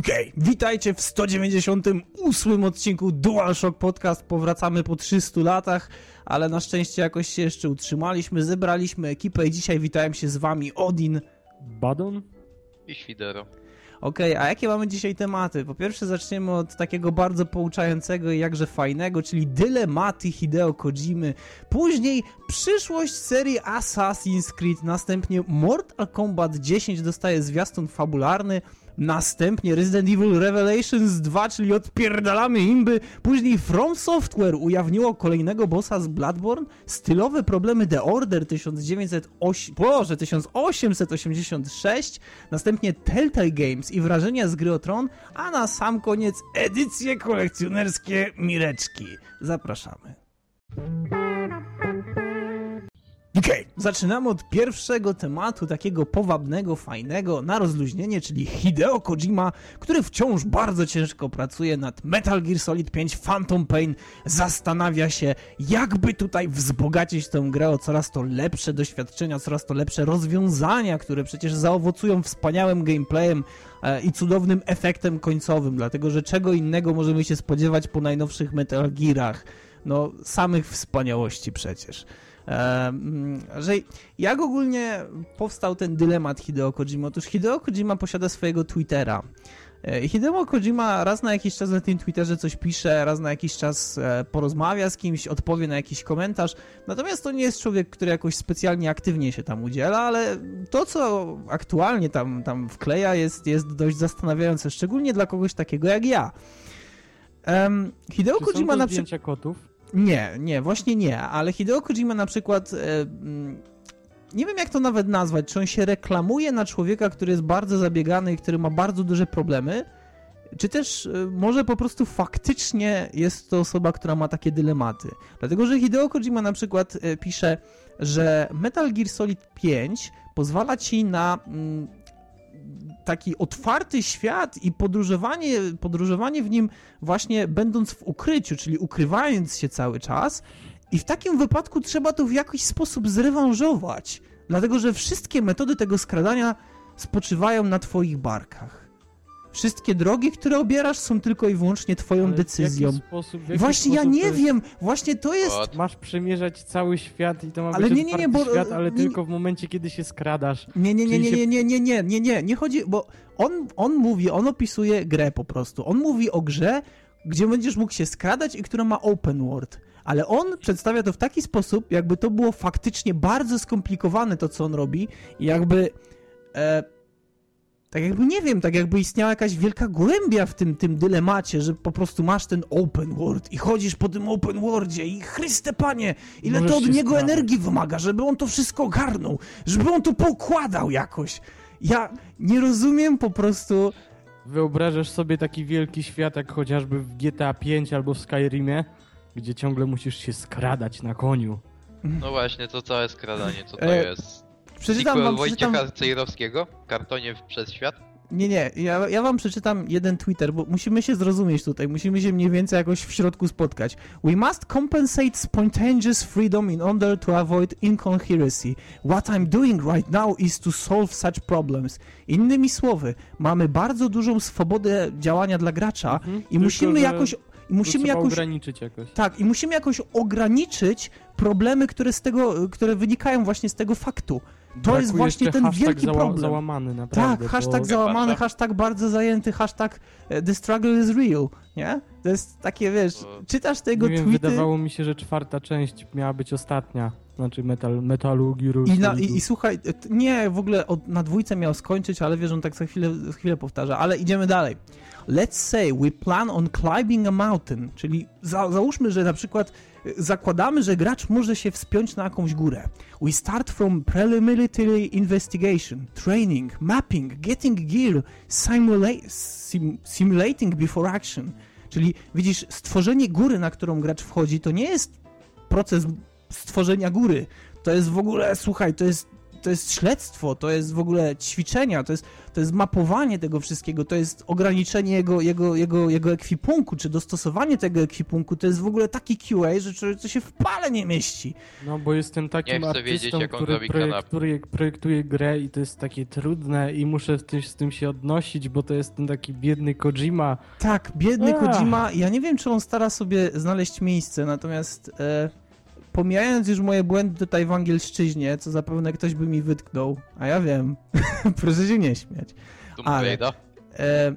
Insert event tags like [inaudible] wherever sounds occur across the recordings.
Okej, okay. witajcie w 198 odcinku DualShock Podcast. Powracamy po 300 latach, ale na szczęście jakoś się jeszcze utrzymaliśmy, zebraliśmy ekipę i dzisiaj witają się z wami Odin, Badon i Świdero. Okej, okay, a jakie mamy dzisiaj tematy? Po pierwsze zaczniemy od takiego bardzo pouczającego i jakże fajnego, czyli dylematy Hideo Kojimy. Później przyszłość serii Assassin's Creed, następnie Mortal Kombat 10 dostaje zwiastun fabularny, Następnie Resident Evil Revelations 2, czyli odpierdalamy imby. Później From Software ujawniło kolejnego bossa z Bloodborne. Stylowe problemy The Order 1908, Boże, 1886. Następnie Telltale Games i wrażenia z gry o Tron. A na sam koniec edycje kolekcjonerskie Mireczki. Zapraszamy. Okay. zaczynamy od pierwszego tematu, takiego powabnego, fajnego, na rozluźnienie, czyli Hideo Kojima, który wciąż bardzo ciężko pracuje nad Metal Gear Solid 5 Phantom Pain, zastanawia się, jakby tutaj wzbogacić tę grę o coraz to lepsze doświadczenia, coraz to lepsze rozwiązania, które przecież zaowocują wspaniałym gameplayem e, i cudownym efektem końcowym, dlatego że czego innego możemy się spodziewać po najnowszych Metal Gearach. No, samych wspaniałości przecież że jak ogólnie powstał ten dylemat Hideo Kojima? Otóż Hideo Kojima posiada swojego Twittera. E, Hideo Kojima raz na jakiś czas na tym Twitterze coś pisze, raz na jakiś czas e, porozmawia z kimś, odpowie na jakiś komentarz. Natomiast to nie jest człowiek, który jakoś specjalnie aktywnie się tam udziela, ale to, co aktualnie tam, tam wkleja, jest, jest dość zastanawiające, szczególnie dla kogoś takiego jak ja. Um, Hideo Czy Kojima na przykład. kotów? Nie, nie, właśnie nie, ale Hideo Kojima na przykład e, mm, nie wiem jak to nawet nazwać, czy on się reklamuje na człowieka, który jest bardzo zabiegany i który ma bardzo duże problemy, czy też e, może po prostu faktycznie jest to osoba, która ma takie dylematy. Dlatego, że Hideo Kojima na przykład e, pisze, że Metal Gear Solid 5 pozwala ci na mm, taki otwarty świat i podróżowanie, podróżowanie w nim właśnie będąc w ukryciu, czyli ukrywając się cały czas. I w takim wypadku trzeba to w jakiś sposób zrewanżować, dlatego że wszystkie metody tego skradania spoczywają na twoich barkach. Wszystkie drogi, które obierasz, są tylko i wyłącznie twoją Ale decyzją. W sposób, w właśnie ja nie wiem, właśnie to jest. What? Masz przemierzać cały świat i to ma ale być nie, nie, nie, bo... świat, ale nie, tylko w momencie, kiedy się skradasz. Nie, nie, nie, nie, nie, nie, nie, nie, nie, nie, nie chodzi, bo on, on mówi, on opisuje grę po prostu. On mówi o grze, gdzie będziesz mógł się skradać i która ma open world. Ale on przedstawia to w taki sposób, jakby to było faktycznie bardzo skomplikowane to, co on robi i jakby. E, tak jakby, nie wiem, tak jakby istniała jakaś wielka głębia w tym, tym dylemacie, że po prostu masz ten open world i chodzisz po tym open worldzie i Chryste Panie, ile Możesz to od niego sprawić. energii wymaga, żeby on to wszystko ogarnął, żeby on to pokładał jakoś. Ja nie rozumiem po prostu... Wyobrażasz sobie taki wielki świat, jak chociażby w GTA 5 albo w Skyrimie, gdzie ciągle musisz się skradać na koniu. No właśnie, to całe skradanie, co to e... jest? Przeczytam wam, Wojciecha przeczytam... Cejrowskiego? Kartonie przez świat? Nie, nie, ja, ja wam przeczytam jeden Twitter, bo musimy się zrozumieć tutaj, musimy się mniej więcej jakoś w środku spotkać. We must compensate spontaneous freedom in order to avoid incoherency. What I'm doing right now is to solve such problems. Innymi słowy, mamy bardzo dużą swobodę działania dla gracza mhm, i musimy jakoś i musimy jakoś ograniczyć jakoś. Tak, i musimy jakoś ograniczyć problemy, które z tego, które wynikają właśnie z tego faktu. To jest właśnie ten wielki zała problem. załamany naprawdę. Tak, hashtag bo... załamany, hashtag bardzo zajęty, hashtag e, the struggle is real, nie? To jest takie, wiesz, czytasz tego nie tweety... Wiem, wydawało mi się, że czwarta część miała być ostatnia. Znaczy metal, metalu, giru, I, na, i, I, słuchaj, nie, w ogóle od, na dwójce miał skończyć, ale wiesz, on tak za chwilę, za chwilę powtarza, ale idziemy dalej. Let's say we plan on climbing a mountain, czyli za, załóżmy, że na przykład zakładamy, że gracz może się wspiąć na jakąś górę. We start from preliminary investigation, training, mapping, getting gear, simula sim simulating before action. Czyli widzisz, stworzenie góry, na którą gracz wchodzi, to nie jest proces stworzenia góry. To jest w ogóle, słuchaj, to jest to jest śledztwo, to jest w ogóle ćwiczenia, to jest, to jest mapowanie tego wszystkiego, to jest ograniczenie jego, jego, jego, jego ekwipunku, czy dostosowanie tego ekwipunku, to jest w ogóle taki QA, że to się w pale nie mieści. No bo jestem takim artystą, wiedzieć, który, projekt, który projektuje grę i to jest takie trudne i muszę z tym się odnosić, bo to jest ten taki biedny Kojima. Tak, biedny Ach. Kojima, ja nie wiem, czy on stara sobie znaleźć miejsce, natomiast... E pomijając już moje błędy tutaj w angielszczyźnie, co zapewne ktoś by mi wytknął, a ja wiem, [laughs] proszę się nie śmiać. Ale e,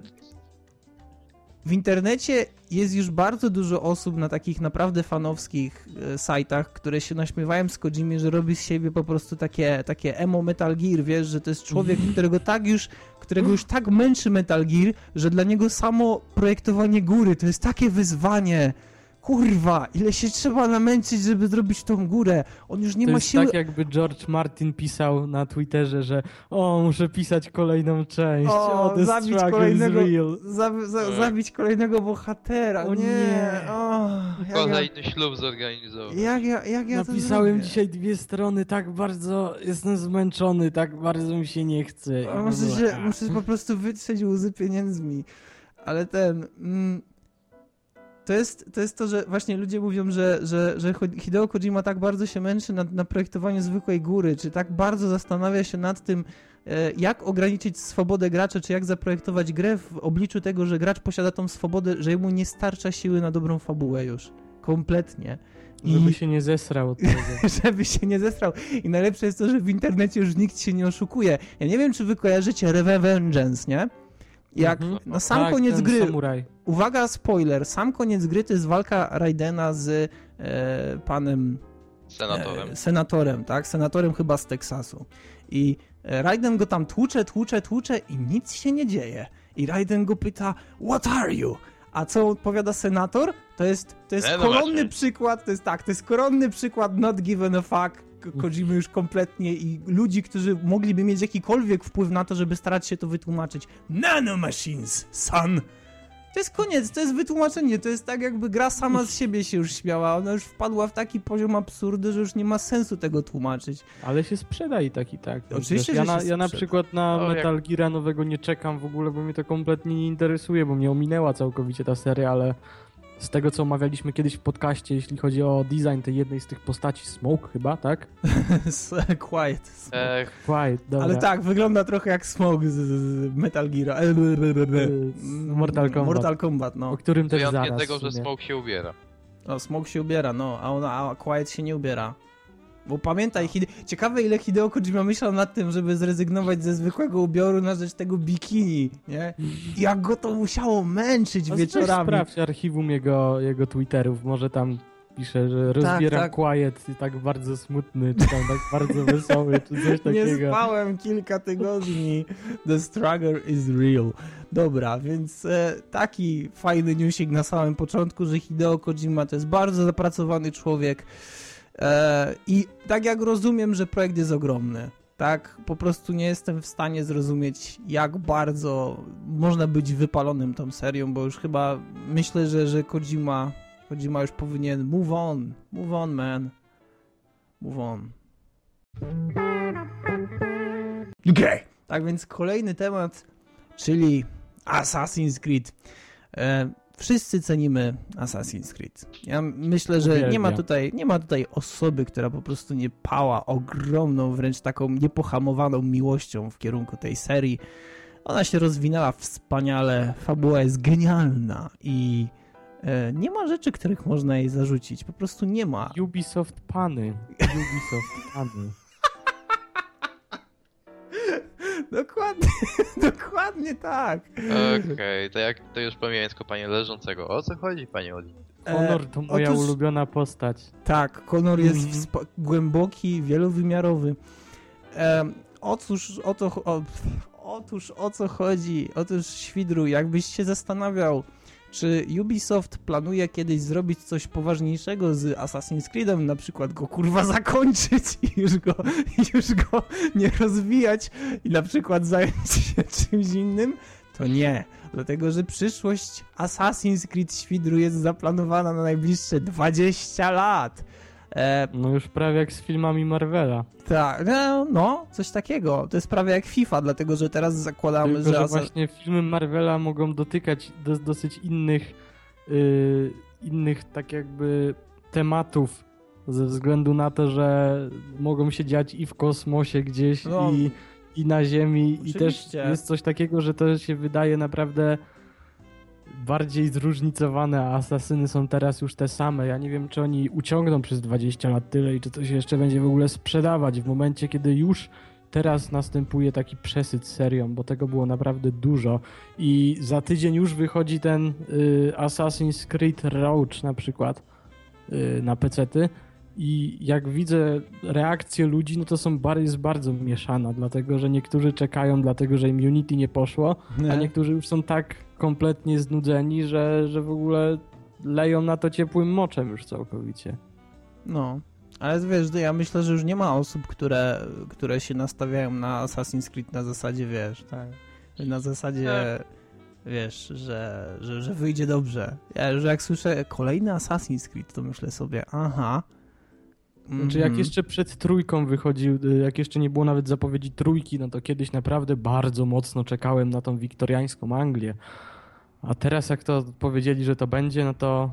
w internecie jest już bardzo dużo osób na takich naprawdę fanowskich e, sajtach, które się naśmiewają z Kojimi, że robi z siebie po prostu takie, takie emo Metal Gear, wiesz, że to jest człowiek, którego tak już, którego już tak męczy Metal Gear, że dla niego samo projektowanie góry to jest takie wyzwanie, Kurwa, ile się trzeba namęczyć, żeby zrobić tą górę. On już nie to ma jest siły. tak jakby George Martin pisał na Twitterze, że o, muszę pisać kolejną część. O, o zabić kolejnego, za, za, tak. zabić kolejnego bohatera. O nie. nie. O, Kolejny ślub zorganizował. Jak ja, jak ja Napisałem dzisiaj dwie strony, tak bardzo jestem zmęczony, tak bardzo mi się nie chce. muszę, się, muszę po prostu wytrzeć łzy pieniędzmi. Ale ten... Mm, to jest, to jest to, że właśnie ludzie mówią, że, że, że Hideo Kojima tak bardzo się męczy nad, na projektowaniu zwykłej góry, czy tak bardzo zastanawia się nad tym, e, jak ograniczyć swobodę gracza, czy jak zaprojektować grę w obliczu tego, że gracz posiada tą swobodę, że mu nie starcza siły na dobrą fabułę już. Kompletnie. I... Żeby się nie zesrał. [laughs] żeby się nie zesrał. I najlepsze jest to, że w internecie już nikt się nie oszukuje. Ja nie wiem, czy wy kojarzycie Revengeance, nie? Jak mhm. na sam tak, koniec gry. Samuraj. Uwaga, spoiler. Sam koniec gry to jest walka Raidena z e, panem. Senatorem. E, senatorem, tak? Senatorem chyba z Teksasu. I e, Raiden go tam tłucze, tłucze, tłucze i nic się nie dzieje. I Raiden go pyta, What are you? A co odpowiada senator? To jest, to jest koronny przykład, to jest tak, to jest koronny przykład not given a fuck Kojimy już kompletnie i ludzi, którzy mogliby mieć jakikolwiek wpływ na to, żeby starać się to wytłumaczyć. Nanomachines, son! To jest koniec, to jest wytłumaczenie, to jest tak jakby gra sama z siebie się już śmiała, ona już wpadła w taki poziom absurdu, że już nie ma sensu tego tłumaczyć. Ale się sprzeda i tak i tak. Oczywiście, ja, na, ja na przykład na o, Metal jak... Gear nowego nie czekam w ogóle, bo mnie to kompletnie nie interesuje, bo mnie ominęła całkowicie ta seria, ale z tego, co omawialiśmy kiedyś w podcaście, jeśli chodzi o design tej jednej z tych postaci, Smoke chyba, tak? [laughs] Quiet. Smoke. Quiet, dobra. Ale tak, wygląda trochę jak Smoke z, z Metal Gear. Mortal Kombat. Mortal Kombat, no. O którym też zaraz. tego, że Smoke się ubiera. O, Smoke się ubiera, no, a, ona, a Quiet się nie ubiera. Bo pamiętaj, Hide... ciekawe ile Hideo Kojima myślał nad tym, żeby zrezygnować ze zwykłego ubioru na rzecz tego bikini, nie? Jak go to musiało męczyć A wieczorami. Sprawdź archiwum jego, jego Twitterów, może tam pisze, że rozbieram tak, tak. quiet i tak bardzo smutny, czy tam tak bardzo wesoły, czy coś [laughs] takiego. Nie spałem kilka tygodni. The struggle is real. Dobra, więc e, taki fajny newsik na samym początku, że Hideo Kojima to jest bardzo zapracowany człowiek, I tak jak rozumiem, że projekt jest ogromny, tak po prostu nie jestem w stanie zrozumieć, jak bardzo można być wypalonym tą serią, bo już chyba myślę, że, że Kojima, Kojima już powinien move on, move on man, move on. Okay. tak więc kolejny temat, czyli Assassin's Creed. Wszyscy cenimy Assassin's Creed. Ja myślę, że nie ma, tutaj, nie ma tutaj osoby, która po prostu nie pała ogromną, wręcz taką niepohamowaną miłością w kierunku tej serii. Ona się rozwinęła wspaniale, fabuła jest genialna i e, nie ma rzeczy, których można jej zarzucić. Po prostu nie ma. Ubisoft pany. [laughs] Ubisoft pany. Dokładnie, [laughs] dokładnie tak. Okej, okay, to jak to już po niemiecku panie leżącego. O co chodzi, panie Oli? Konor to moja Otóż, ulubiona postać. Tak, Konor jest mm -hmm. głęboki, wielowymiarowy. E, otóż o to, o, otóż o co chodzi? Otóż Świdru, jakbyś się zastanawiał, czy Ubisoft planuje kiedyś zrobić coś poważniejszego z Assassin's Creedem, na przykład go kurwa zakończyć i już go, już go nie rozwijać i na przykład zająć się [laughs] czymś innym? To nie, dlatego że przyszłość Assassin's Creed Świdru jest zaplanowana na najbliższe 20 lat. E... No już prawie jak z filmami Marvela. Tak, no, no, coś takiego. To jest prawie jak FIFA, dlatego że teraz zakładamy, Tylko, że... że właśnie filmy Marvela mogą dotykać do, dosyć innych, yy, innych tak jakby tematów ze względu na to, że mogą się dziać i w kosmosie gdzieś no, i, i na Ziemi oczywiście. i też jest coś takiego, że to się wydaje naprawdę bardziej zróżnicowane, a asasyny są teraz już te same. Ja nie wiem, czy oni uciągną przez 20 lat tyle i czy to się jeszcze będzie w ogóle sprzedawać w momencie, kiedy już teraz następuje taki przesyt serią, bo tego było naprawdę dużo i za tydzień już wychodzi ten y, Assassin's Creed Roach na przykład y, na pecety i jak widzę reakcje ludzi, no to są bardzo, jest bardzo mieszana, dlatego że niektórzy czekają, dlatego że im Unity nie poszło, nie. a niektórzy już są tak kompletnie znudzeni, że, że w ogóle leją na to ciepłym moczem już całkowicie. No, ale wiesz, ja myślę, że już nie ma osób, które, które się nastawiają na Assassin's Creed na zasadzie, wiesz, tak, na zasadzie... Tak wiesz, że, że, że wyjdzie dobrze. Ja już jak słyszę kolejny Assassin's Creed, to myślę sobie, aha, znaczy jak mhm. jeszcze przed trójką wychodził, y, jak jeszcze nie było nawet zapowiedzi trójki, no to kiedyś naprawdę bardzo mocno czekałem na tą wiktoriańską Anglię. A teraz jak to powiedzieli, że to będzie, no to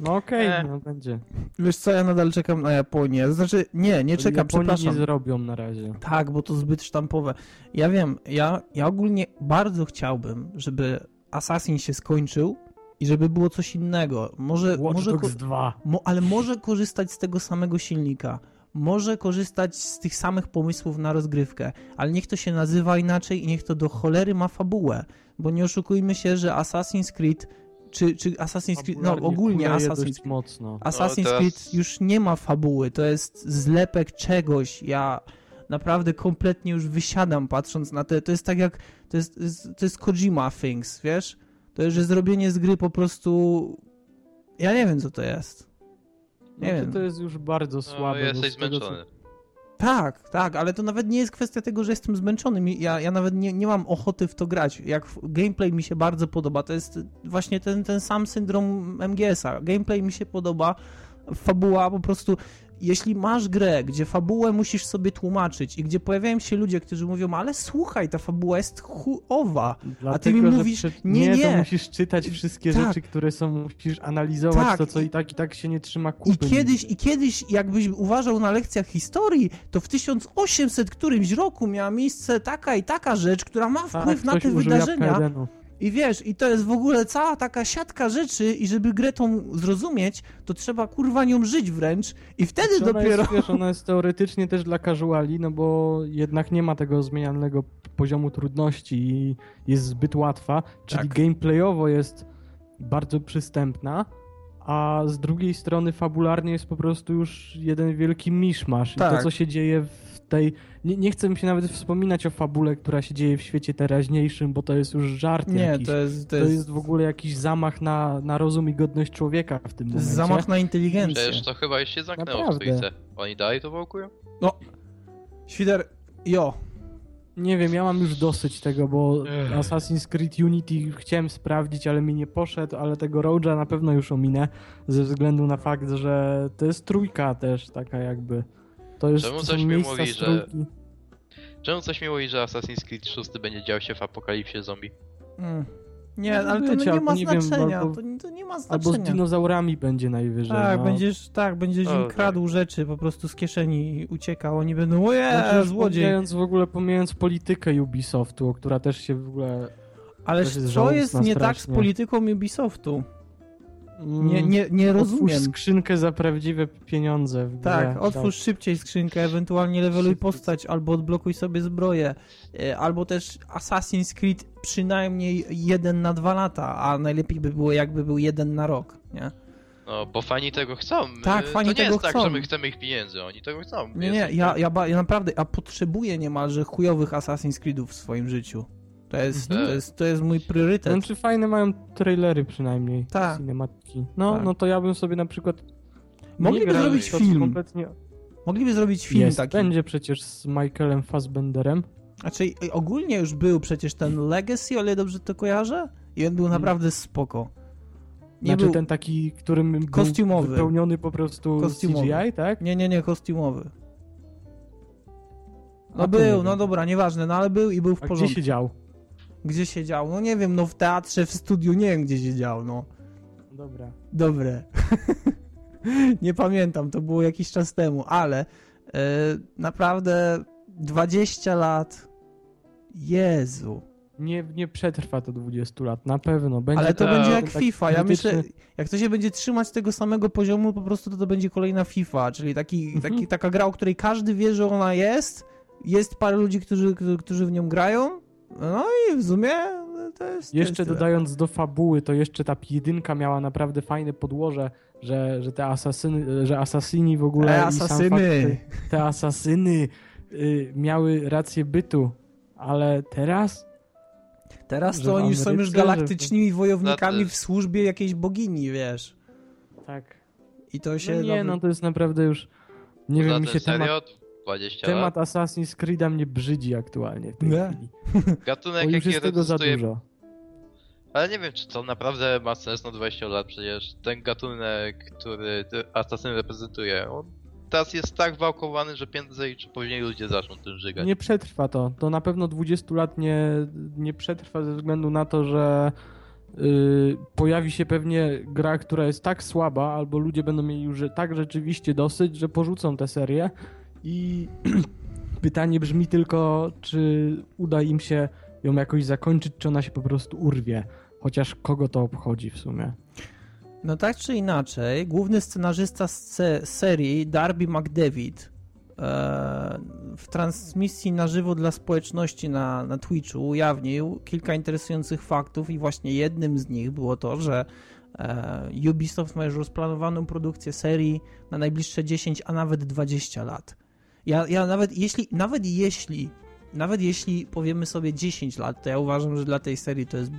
no okej, okay, e. no będzie. Wiesz co, ja nadal czekam na Japonię. Znaczy, nie, nie czekam, Japonii przepraszam. nie zrobią na razie. Tak, bo to zbyt sztampowe. Ja wiem, ja, ja ogólnie bardzo chciałbym, żeby Assassin się skończył, i żeby było coś innego. Może, Watch może Dogs 2. Mo, ale może korzystać z tego samego silnika. Może korzystać z tych samych pomysłów na rozgrywkę, ale niech to się nazywa inaczej i niech to do cholery ma fabułę. Bo nie oszukujmy się, że Assassin's Creed czy, czy Assassin's Creed, no ogólnie Assassin's, mocno. Assassin's no, Creed już nie ma fabuły, to jest zlepek czegoś. Ja naprawdę kompletnie już wysiadam patrząc na te, to jest tak jak, to jest, to jest Kojima Things, wiesz? To jest zrobienie z gry po prostu... Ja nie wiem, co to jest. Nie no, wiem. To jest już bardzo no, słabe. No, jesteś zmęczony. Co... Tak, tak, ale to nawet nie jest kwestia tego, że jestem zmęczony. Ja, ja nawet nie, nie mam ochoty w to grać. Jak gameplay mi się bardzo podoba, to jest właśnie ten, ten sam syndrom MGS-a. Gameplay mi się podoba, fabuła po prostu jeśli masz grę, gdzie fabułę musisz sobie tłumaczyć i gdzie pojawiają się ludzie, którzy mówią, ale słuchaj, ta fabuła jest chujowa, Dlatego, a ty mi mówisz, nie, nie, to musisz czytać wszystkie tak. rzeczy, które są, musisz analizować tak. to, co i tak i tak się nie trzyma kupy. I kiedyś, I kiedyś, jakbyś uważał na lekcjach historii, to w 1800 którymś roku miała miejsce taka i taka rzecz, która ma tak, wpływ tak, na te wydarzenia. I wiesz, i to jest w ogóle cała taka siatka rzeczy i żeby grę tą zrozumieć, to trzeba kurwa nią żyć wręcz i wtedy znaczy dopiero... Jest, wiesz, ona jest teoretycznie też dla casuali, no bo jednak nie ma tego zmienialnego poziomu trudności i jest zbyt łatwa, czyli tak. gameplayowo jest bardzo przystępna, a z drugiej strony fabularnie jest po prostu już jeden wielki miszmasz tak. i to, tak. co się dzieje w tej... Nie, nie chcę mi się nawet wspominać o fabule, która się dzieje w świecie teraźniejszym, bo to jest już żart Nie, jakiś. to jest... To, to jest... jest... w ogóle jakiś zamach na, na rozum i godność człowieka w tym momencie. Zamach na inteligencję. Przecież to chyba już się zamknęło Naprawdę. w stójce. Oni dalej to wałkują? No, Świder, jo, nie wiem, ja mam już dosyć tego, bo Ech. Assassin's Creed Unity chciałem sprawdzić, ale mi nie poszedł, ale tego Road'a na pewno już ominę, ze względu na fakt, że to jest trójka też taka jakby. To jest Czemu coś mi mówi, że... Czemu coś mi mówi, że Assassin's Creed 6 będzie dział się w apokalipsie zombie? Mm. Nie, ale to nie ma znaczenia. Albo, to, to, nie ma znaczenia. Albo z dinozaurami będzie najwyżej. Tak, no. będziesz, tak, będziesz im kradł tak. rzeczy po prostu z kieszeni i uciekał. Oni będą, oje, znaczy, złodziej. Pomijając w ogóle, pomijając politykę Ubisoftu, która też się w ogóle... Ale co jest nie strasznie. tak z polityką Ubisoftu? Nie, mm, nie, nie rozumiem. Otwórz skrzynkę za prawdziwe pieniądze. W tak, grze. otwórz tak. szybciej skrzynkę, ewentualnie leveluj postać, albo odblokuj sobie zbroję, e, albo też Assassin's Creed przynajmniej jeden na dwa lata, a najlepiej by było jakby był jeden na rok, nie? No, bo fani tego chcą. Tak, fani to nie tego jest chcą. tak, że my chcemy ich pieniędzy, oni tego chcą. Nie, nie, ja, ja, ja naprawdę, ja potrzebuję niemalże chujowych Assassin's Creedów w swoim życiu. To jest, mhm. to jest, to jest mój priorytet. Znaczy fajne mają trailery przynajmniej. Tak. Cinematki. No, tak. no to ja bym sobie na przykład... Mogliby zrobić film. Kompletnie... Mogliby zrobić film jest, taki. będzie przecież z Michaelem Fassbenderem. Znaczy ogólnie już był przecież ten Legacy, ale dobrze to kojarzę? I on był hmm. naprawdę spoko. Nie znaczy był... ten taki, którym kostiumowy. był wypełniony po prostu kostiumowy. CGI, tak? Nie, nie, nie, kostiumowy. No był, no dobra, nieważne, no ale był i był w A porządku. gdzie siedział? Gdzie siedział? No nie wiem, no w teatrze, w studiu, nie wiem gdzie siedział, no. Dobra. Dobre. [laughs] nie pamiętam, to było jakiś czas temu, ale e, naprawdę 20 lat. Jezu. Nie, nie przetrwa to 20 lat, na pewno. Będzie Ale to będzie jak FIFA. Ja myślę, jak to się będzie trzymać tego samego poziomu, po prostu to, to będzie kolejna FIFA, czyli taki, mhm. taki, taka gra, o której każdy wie, że ona jest. Jest parę ludzi, którzy, którzy w nią grają. No i w sumie to jest. Jeszcze to jest dodając do fabuły, to jeszcze ta jedynka miała naprawdę fajne podłoże, że, że te asasyny, że asasyni w ogóle. E, asasyny. Fakt, te asasyny y, miały rację bytu, ale teraz Teraz to oni są już galaktycznymi wojownikami w służbie jakiejś bogini, wiesz. Tak. I to się... No nie, no to jest naprawdę już... Nie wiem, mi się temat... 20 temat lat. Assassin's Creed'a mnie brzydzi aktualnie w tej nie. chwili. [laughs] Gatunek, jaki jest tego za dużo. Ale nie wiem, czy to naprawdę ma sens na 20 lat, przecież ten gatunek, który Assassin reprezentuje, on teraz jest tak wałkowany, że prędzej czy później ludzie zaczną tym żygać. Nie przetrwa to. To na pewno 20 lat nie, nie przetrwa ze względu na to, że yy, pojawi się pewnie gra, która jest tak słaba, albo ludzie będą mieli już tak rzeczywiście dosyć, że porzucą tę serię i [clears throat] pytanie brzmi tylko, czy uda im się ją jakoś zakończyć, czy ona się po prostu urwie. Chociaż kogo to obchodzi w sumie. No tak czy inaczej, główny scenarzysta z serii Darby McDavid e, w transmisji na żywo dla społeczności na, na Twitchu ujawnił kilka interesujących faktów i właśnie jednym z nich było to, że e, Ubisoft ma już rozplanowaną produkcję serii na najbliższe 10, a nawet 20 lat. Ja, ja nawet jeśli, nawet jeśli, nawet jeśli powiemy sobie 10 lat, to ja uważam, że dla tej serii to jest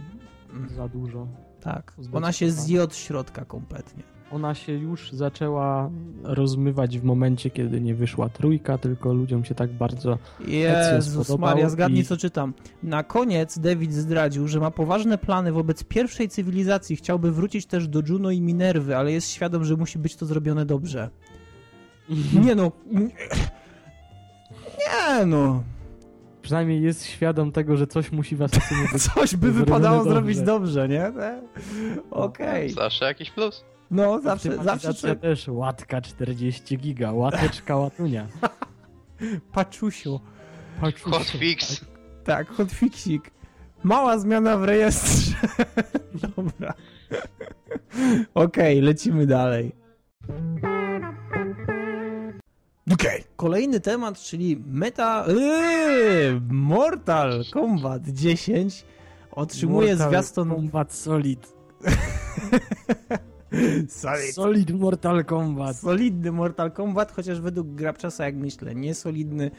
za dużo. Tak, ona się zje od środka kompletnie. Ona się już zaczęła rozmywać w momencie, kiedy nie wyszła trójka, tylko ludziom się tak bardzo Jezus Maria, zgadnij i... co czytam. Na koniec David zdradził, że ma poważne plany wobec pierwszej cywilizacji. Chciałby wrócić też do Juno i Minerwy, ale jest świadom, że musi być to zrobione dobrze. [laughs] nie no... Nie no przynajmniej jest świadom tego, że coś musi w Asasynie [laughs] być Coś by wypadało dobrze. zrobić dobrze, nie? Okej. Okay. Zawsze jakiś plus. No, zawsze, zawsze. też łatka 40 giga, łateczka łatunia. [laughs] Paczusiu. Paczusiu. Hotfix. Tak, hotfixik. Mała zmiana w rejestrze. [laughs] Dobra. Okej, okay, lecimy dalej. Okay. Kolejny temat, czyli meta... Yy, Mortal Kombat 10 otrzymuje Mortal zwiastun... Kombat Solid. [laughs] Solid. Solid Mortal Kombat. Solidny Mortal Kombat, chociaż według Grabczasa, jak myślę, nie solidny,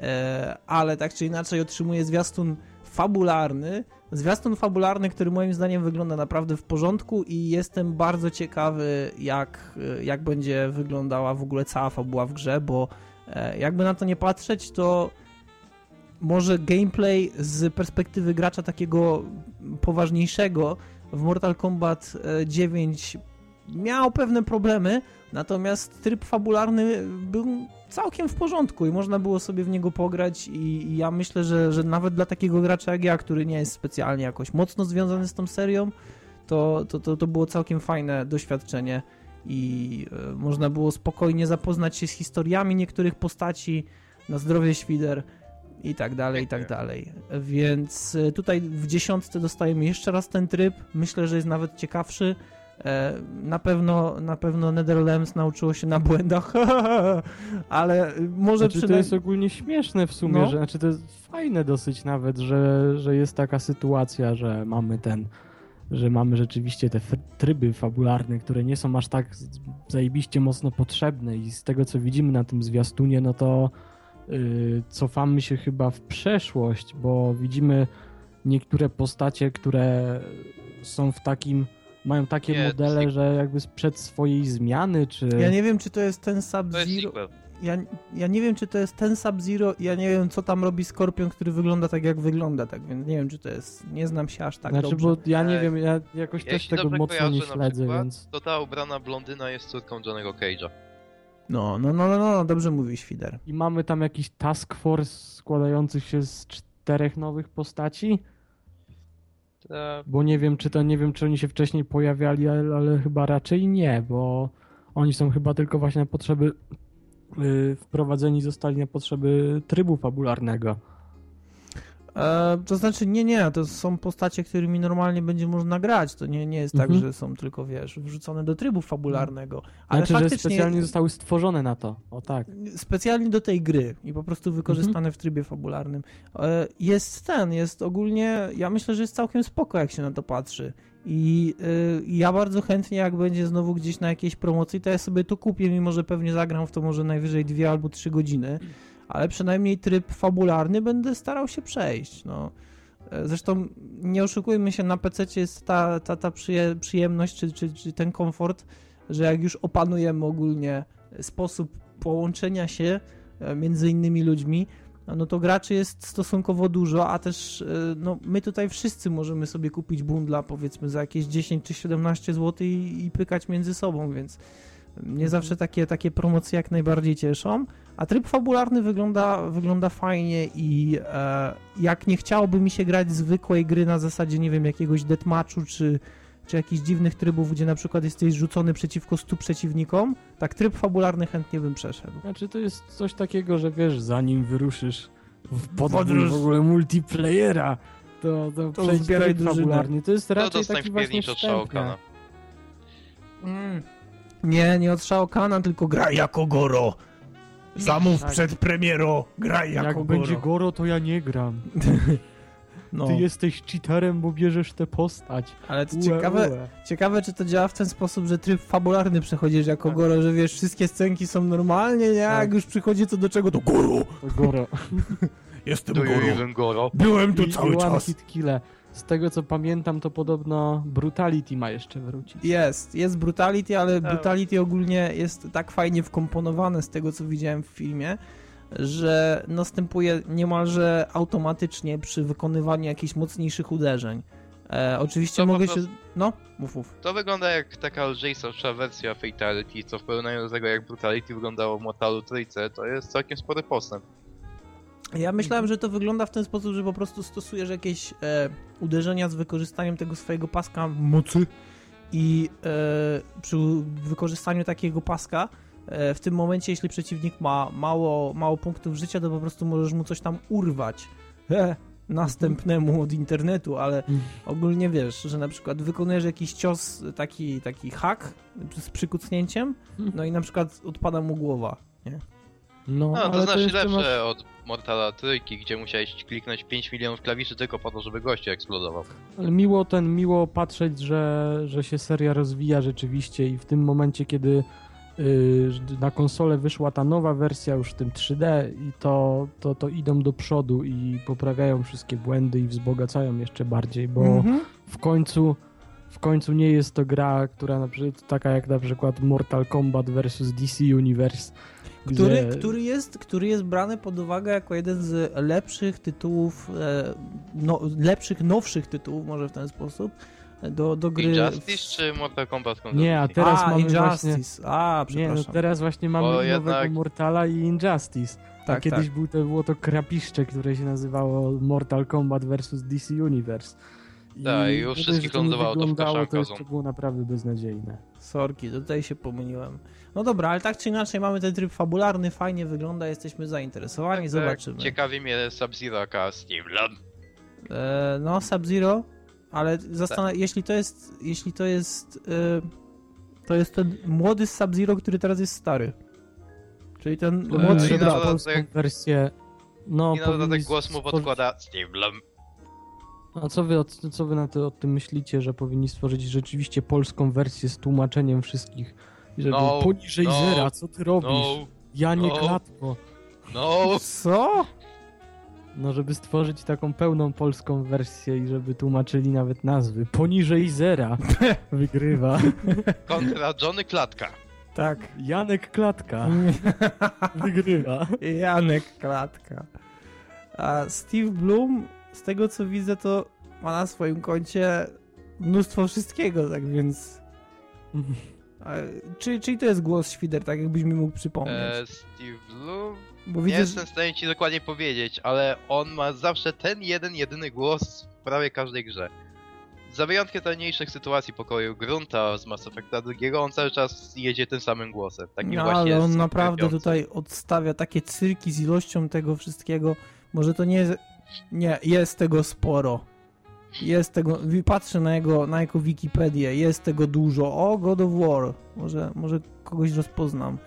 e, ale tak czy inaczej otrzymuje zwiastun fabularny, Zwiastun fabularny, który moim zdaniem wygląda naprawdę w porządku i jestem bardzo ciekawy, jak, jak będzie wyglądała w ogóle cała fabuła w grze, bo e, jakby na to nie patrzeć, to może gameplay z perspektywy gracza takiego poważniejszego w Mortal Kombat 9 e, miał pewne problemy, natomiast tryb fabularny był całkiem w porządku i można było sobie w niego pograć i, i, ja myślę, że, że nawet dla takiego gracza jak ja, który nie jest specjalnie jakoś mocno związany z tą serią, to, to, to, to było całkiem fajne doświadczenie i y, można było spokojnie zapoznać się z historiami niektórych postaci na zdrowie świder i tak dalej, i tak dalej. Więc e, tutaj w dziesiątce dostajemy jeszcze raz ten tryb. Myślę, że jest nawet ciekawszy. E, na pewno, na pewno Netherlands nauczyło się na błędach, [laughs] ale może znaczy, przynajmniej... To jest ogólnie śmieszne w sumie, no. że znaczy to jest fajne dosyć nawet, że, że jest taka sytuacja, że mamy ten, że mamy rzeczywiście te tryby fabularne, które nie są aż tak zajebiście mocno potrzebne i z tego co widzimy na tym zwiastunie, no to yy, cofamy się chyba w przeszłość, bo widzimy niektóre postacie, które są w takim mają takie nie, modele, że jakby sprzed swojej zmiany, czy... Ja nie wiem, czy to jest ten Sub-Zero... ja, ja nie wiem, czy to jest ten Sub-Zero, ja nie wiem, co tam robi Skorpion, który wygląda tak, jak wygląda, tak więc nie wiem, czy to jest, nie znam się aż tak znaczy, dobrze. bo ja nie wiem, ja jakoś też tego mocno nie śledzę, przykład, więc... To ta ubrana blondyna jest córką Johnego Cage'a. No, no, no, no, no, dobrze mówi Świder. I mamy tam jakiś task force składający się z czterech nowych postaci? Ta... Bo nie wiem, czy to nie wiem, czy oni się wcześniej pojawiali, ale, ale chyba raczej nie, bo oni są chyba tylko właśnie na potrzeby yy, wprowadzeni zostali na potrzeby trybu fabularnego. E, to znaczy, nie, nie, to są postacie, którymi normalnie będzie można grać. To nie, nie jest tak, Mhm. że są tylko, wiesz, wrzucone do trybu fabularnego. Ale Znaczy, faktycznie że specjalnie zostały stworzone na to. O tak. specjalnie do tej gry i po prostu wykorzystane Mhm. w trybie fabularnym. E, Jest ten, jest ogólnie, ja myślę, że jest całkiem spoko, jak się na to patrzy. I y, ja bardzo chętnie, jak będzie znowu gdzieś na jakiejś promocji, to ja sobie to kupię, mimo że pewnie zagram w to może najwyżej dwie albo trzy godziny, ale przynajmniej tryb fabularny będę starał się przejść. No. E, Zresztą nie oszukujmy się, na PC jest ta, ta, ta przyje, przyjemność czy, czy, czy ten komfort, że jak już opanujemy ogólnie sposób połączenia się e, między innymi ludźmi, no to graczy jest stosunkowo dużo, a też e, no, my tutaj wszyscy możemy sobie kupić bundla powiedzmy za jakieś 10 czy 17 zł i, i pykać między sobą, więc mnie zawsze takie, takie promocje jak najbardziej cieszą. A tryb fabularny wygląda, wygląda fajnie i e, jak nie chciałoby mi się grać zwykłej gry na zasadzie, nie wiem, jakiegoś deathmatchu czy, czy jakichś dziwnych trybów, gdzie na przykład jesteś rzucony przeciwko 100 przeciwnikom, tak tryb fabularny chętnie bym przeszedł. Znaczy, to jest coś takiego, że wiesz, zanim wyruszysz w podróż w ogóle multiplayera, to, to, To przejdź tryb fabularny. To jest To raczej taki właśnie. Mm. Nie, nie od Shao Kahna, tylko graj jako Goro. Zamów Tak. przed premierą, graj jako Jak Goro. będzie Goro, to ja nie gram. [laughs] no. Ty jesteś cheaterem, bo bierzesz tę postać. Ale to Ue, ciekawe, ue. ciekawe, czy to działa w ten sposób, że tryb fabularny przechodzisz jako Tak. Goro, że wiesz, wszystkie scenki są normalnie, nie? A jak Tak. już przychodzi co do czego, to Goro! To Goro. [laughs] Jestem Do Goro. Byłem tu I, cały czas. hit kille. Z tego co pamiętam, to podobno Brutality ma jeszcze wrócić. Jest, jest Brutality, ale Tak. Brutality ogólnie jest tak fajnie wkomponowane z tego, co widziałem w filmie, że następuje niemalże automatycznie przy wykonywaniu jakichś mocniejszych uderzeń. E, oczywiście To mogę się... No, mów, mów. To wygląda jak taka lżejsza wersja Fatality, co w porównaniu do tego jak Brutality wyglądało w Mortalu Trójce, to jest całkiem spory postęp. Ja myślałem, że to wygląda w ten sposób, że po prostu stosujesz jakieś e, uderzenia z wykorzystaniem tego swojego paska mocy i e, przy wykorzystaniu takiego paska e, w tym momencie, jeśli przeciwnik ma mało, mało punktów życia, to po prostu możesz mu coś tam urwać e, następnemu od internetu, ale Mm. ogólnie wiesz, że na przykład wykonujesz jakiś cios, taki, taki hak z przykucnięciem, no i na przykład odpada mu głowa. Nie? No, No, ale to znaczy jeszcze lepsze masz- od Mortala Trójki, gdzie musiałeś kliknąć 5 milionów klawiszy tylko po to, żeby goście eksplodował. Ale miło ten, miło patrzeć, że, że się seria rozwija rzeczywiście i w tym momencie, kiedy y, na konsolę wyszła ta nowa wersja już w tym 3D i to, to, to idą do przodu i poprawiają wszystkie błędy i wzbogacają jeszcze bardziej, bo Mhm. w końcu w końcu nie jest to gra, która na przykład taka jak na przykład Mortal Kombat vs DC Universe. Który, gdzie- który, jest, który jest brany pod uwagę jako jeden z lepszych tytułów, e, no, lepszych, nowszych tytułów, może w ten sposób, do, do gry. Injustice czy Mortal Kombat Nie, a teraz a, mamy Injustice. A, Nie, no przepraszam. teraz właśnie mamy Bo nowego jednak- Mortala i Injustice. A tak, kiedyś tak. Był to, było to krapiszcze, które się nazywało Mortal Kombat vs DC Universe. Tak, i już wszystkich lądowało to w wyglądało, to ząb. było naprawdę beznadziejne. Sorki, tutaj się pomyliłem. No dobra, ale tak czy inaczej mamy ten tryb fabularny, fajnie wygląda, jesteśmy zainteresowani, Tak, zobaczymy. Ciekawi mnie Sub-Zero aka Steve Lund. E, no, Sub-Zero, ale zastan- Tak. jeśli to jest, jeśli to jest, e, to jest ten młody Sub-Zero, który teraz jest stary. Czyli ten E, młodszy brat. wersję. No, I na dodatek powinni głos mu podkłada Steve Lund. A co wy, o- co wy na to, o tym myślicie, że powinni stworzyć rzeczywiście polską wersję z tłumaczeniem wszystkich? Żeby No, poniżej no, zera, co ty robisz? No, Ja nie no. klatko. no. Co? No, żeby stworzyć taką pełną polską wersję i żeby tłumaczyli nawet nazwy. Poniżej zera [laughs] wygrywa. Kontra Johnny Klatka. Tak. Janek Klatka [laughs] wygrywa. Janek Klatka. A Steve Bloom, z tego co widzę, to ma na swoim koncie mnóstwo wszystkiego, tak więc... [laughs] A, czy, czyli to jest głos Świder, tak jakbyś mi mógł przypomnieć? Eee, Steve Bloom? Bo widzę, nie jestem w stanie ci dokładnie powiedzieć, ale on ma zawsze ten jeden, jedyny głos w prawie każdej grze. Za wyjątkiem tajniejszych sytuacji pokoju Grunta z Mass Effecta drugiego, on cały czas jedzie tym samym głosem. Takim no, właśnie ale on naprawdę tutaj odstawia takie cyrki z ilością tego wszystkiego. Może to nie jest... Nie, jest tego sporo. Jest tego... Patrzę na jego, na jego Wikipedię. Jest tego dużo. O, God of War. Może, może kogoś rozpoznam.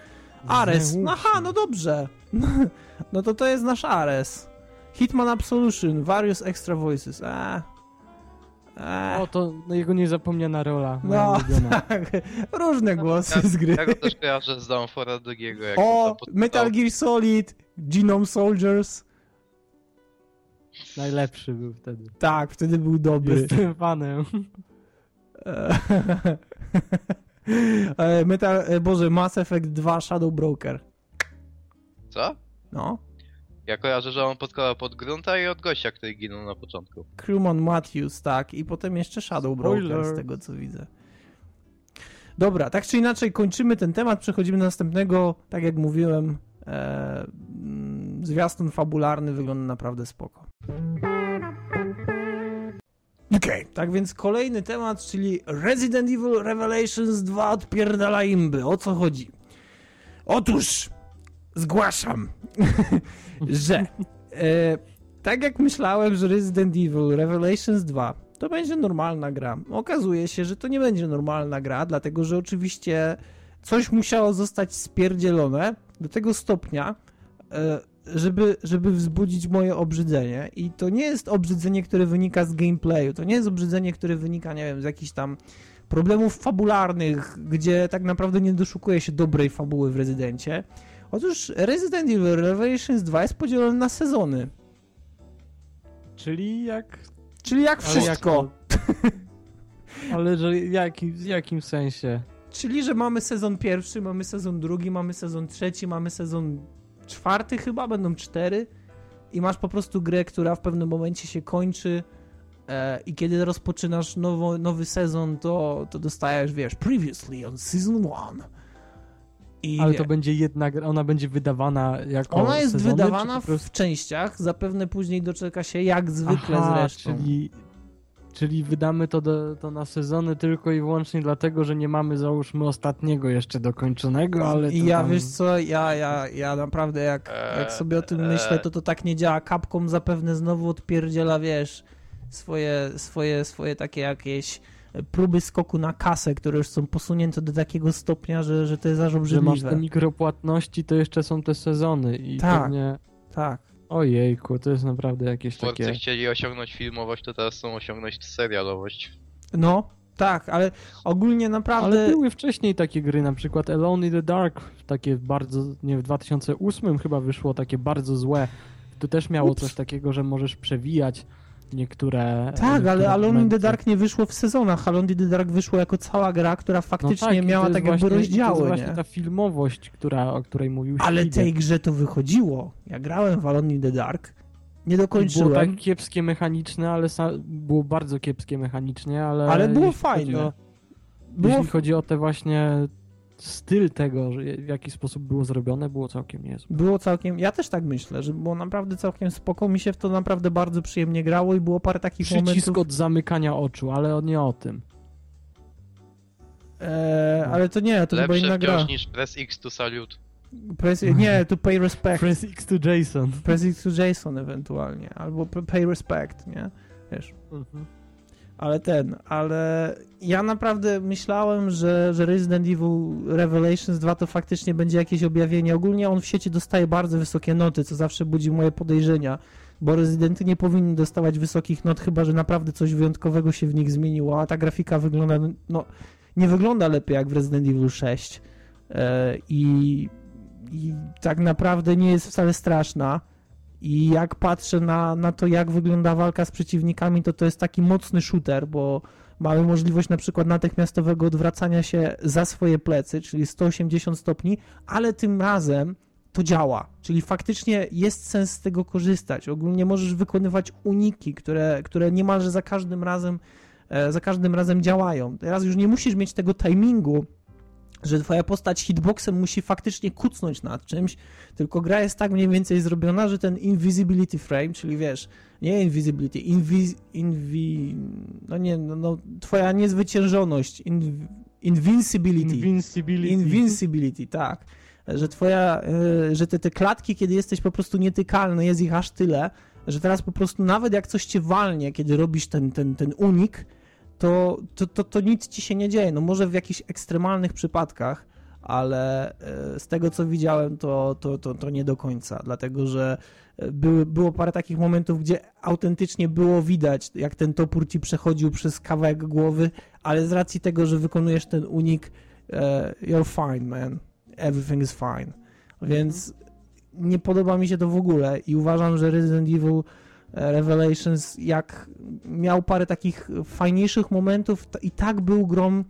Ares. Aha, no dobrze. [laughs] No to to jest nasz Ares. Hitman Absolution. Various Extra Voices. Eee. O, to no, jego niezapomniana rola. No, [laughs] tak. Różne głosy ja, z gry. Ja go też kojarzę z Downfora drugiego. O, Metal Gear Solid, Genome Soldiers. Najlepszy był wtedy. Tak, wtedy był dobry. Jestem fanem. [laughs] E, Metal, e, Boże, Mass Effect 2 Shadow Broker. Co? No. Ja kojarzę, że on podkładał pod grunta i od gościa, który ginął na początku. Crewman Matthews, tak. I potem jeszcze Shadow Broker, z tego co widzę. Dobra, tak czy inaczej kończymy ten temat, przechodzimy do następnego. Tak jak mówiłem, e, mm, zwiastun fabularny wygląda naprawdę spoko. Okay. tak więc kolejny temat, czyli Resident Evil Revelations 2 odpierdala imby. O co chodzi? Otóż zgłaszam, [laughs] że e, tak jak myślałem, że Resident Evil Revelations 2 to będzie normalna gra. Okazuje się, że to nie będzie normalna gra, dlatego że oczywiście coś musiało zostać spierdzielone do tego stopnia, e, żeby, żeby wzbudzić moje obrzydzenie. I to nie jest obrzydzenie, które wynika z gameplayu, to nie jest obrzydzenie, które wynika, nie wiem, z jakichś tam problemów fabularnych, gdzie tak naprawdę nie doszukuje się dobrej fabuły w Rezydencie. Otóż Resident Evil Revelations 2 jest podzielony na sezony. Czyli jak... Czyli jak wszystko. [laughs] Ale że jaki, w jakim sensie? Czyli, że mamy sezon pierwszy, mamy sezon drugi, mamy sezon trzeci, mamy sezon czwarty chyba, będą cztery i masz po prostu grę, która w pewnym momencie się kończy e, i kiedy rozpoczynasz nowo, nowy sezon, to, to dostajesz, wiesz, previously on season one. I Ale to będzie jedna gra, ona będzie wydawana jako Ona jest sezony, wydawana prostu... w częściach, zapewne później doczeka się jak zwykle Aha, zresztą. Czyli Czyli wydamy to, do, to na sezony tylko i wyłącznie dlatego, że nie mamy załóżmy ostatniego jeszcze dokończonego, ale. I ja tam... wiesz co, ja, ja, ja naprawdę jak, jak sobie o tym myślę, to to tak nie działa. Capcom zapewne znowu odpierdziela, wiesz, swoje, swoje, swoje takie jakieś próby skoku na kasę, które już są posunięte do takiego stopnia, że, że to jest aż obrzydliwe. Że masz te mikropłatności, to jeszcze są te sezony i tak, pewnie... tak. Ojejku, to jest naprawdę jakieś Twórcy takie... chcieli osiągnąć filmowość, to teraz chcą osiągnąć serialowość. No, tak, ale ogólnie naprawdę... Ale były wcześniej takie gry, na przykład Alone in the Dark, takie bardzo, nie w 2008 chyba wyszło takie bardzo złe. To też miało Ups. coś takiego, że możesz przewijać niektóre. Tak, niektóre ale Alone in the Dark nie wyszło w sezonach. Alone in the Dark wyszło jako cała gra, która faktycznie no tak, miała tak jakby właśnie, rozdziały. To jest nie? właśnie ta filmowość, która, o której mówił Ale tej grze to wychodziło. Ja grałem w Alone in the Dark. Nie dokończyłem. Było tak kiepskie mechaniczne, ale było bardzo kiepskie mechanicznie, ale. Ale było fajne. O, było... Jeśli chodzi o te właśnie styl tego, w jaki sposób było zrobione, było całkiem niezłe. Było całkiem, ja też tak myślę, że było naprawdę całkiem spoko, mi się w to naprawdę bardzo przyjemnie grało i było parę takich Przycisk momentów... od zamykania oczu, ale nie o tym. Eee, ale to nie, to Lepsze chyba inna gra. niż Press X to Salute. Press, nie, to Pay Respect. [laughs] Press X to Jason. Press X to Jason ewentualnie, albo Pay Respect, nie? Wiesz. Mhm ale ten, ale ja naprawdę myślałem, że, że Resident Evil Revelations 2 to faktycznie będzie jakieś objawienie. Ogólnie on w sieci dostaje bardzo wysokie noty, co zawsze budzi moje podejrzenia, bo Residenty nie powinny dostawać wysokich not, chyba że naprawdę coś wyjątkowego się w nich zmieniło, a ta grafika wygląda, no, nie wygląda lepiej jak w Resident Evil 6 e, i, i tak naprawdę nie jest wcale straszna i jak patrzę na, na to, jak wygląda walka z przeciwnikami, to to jest taki mocny shooter, bo, mamy możliwość na przykład natychmiastowego odwracania się za swoje plecy, czyli 180 stopni, ale tym razem to działa, czyli faktycznie jest sens z tego korzystać. Ogólnie możesz wykonywać uniki, które, które niemalże za każdym razem e, za każdym razem działają. Teraz już nie musisz mieć tego timingu, że twoja postać hitboxem musi faktycznie kucnąć nad czymś, tylko gra jest tak mniej więcej zrobiona, że ten invisibility frame, czyli wiesz, nie invisibility, invi, invi no nie, no, no twoja niezwyciężoność, in, invincibility. Invincibility. Invincibility, tak. Że twoja, e, że te, te klatki, kiedy jesteś po prostu nietykalny, jest ich aż tyle, że teraz po prostu nawet jak coś cię walnie, kiedy robisz ten, ten, ten unik, to, to, to, to nic ci się nie dzieje. No może w jakichś ekstremalnych przypadkach, ale e, z tego co widziałem, to, to, to, to nie do końca, dlatego że e, były, było parę takich momentów, gdzie autentycznie było widać, jak ten topór ci przechodził przez kawałek głowy, ale z racji tego, że wykonujesz ten unik, e, you're fine, man. Everything is fine. Więc nie podoba mi się to w ogóle i uważam, że Resident Evil Revelations, jak miał parę takich fajniejszych momentów i tak był grą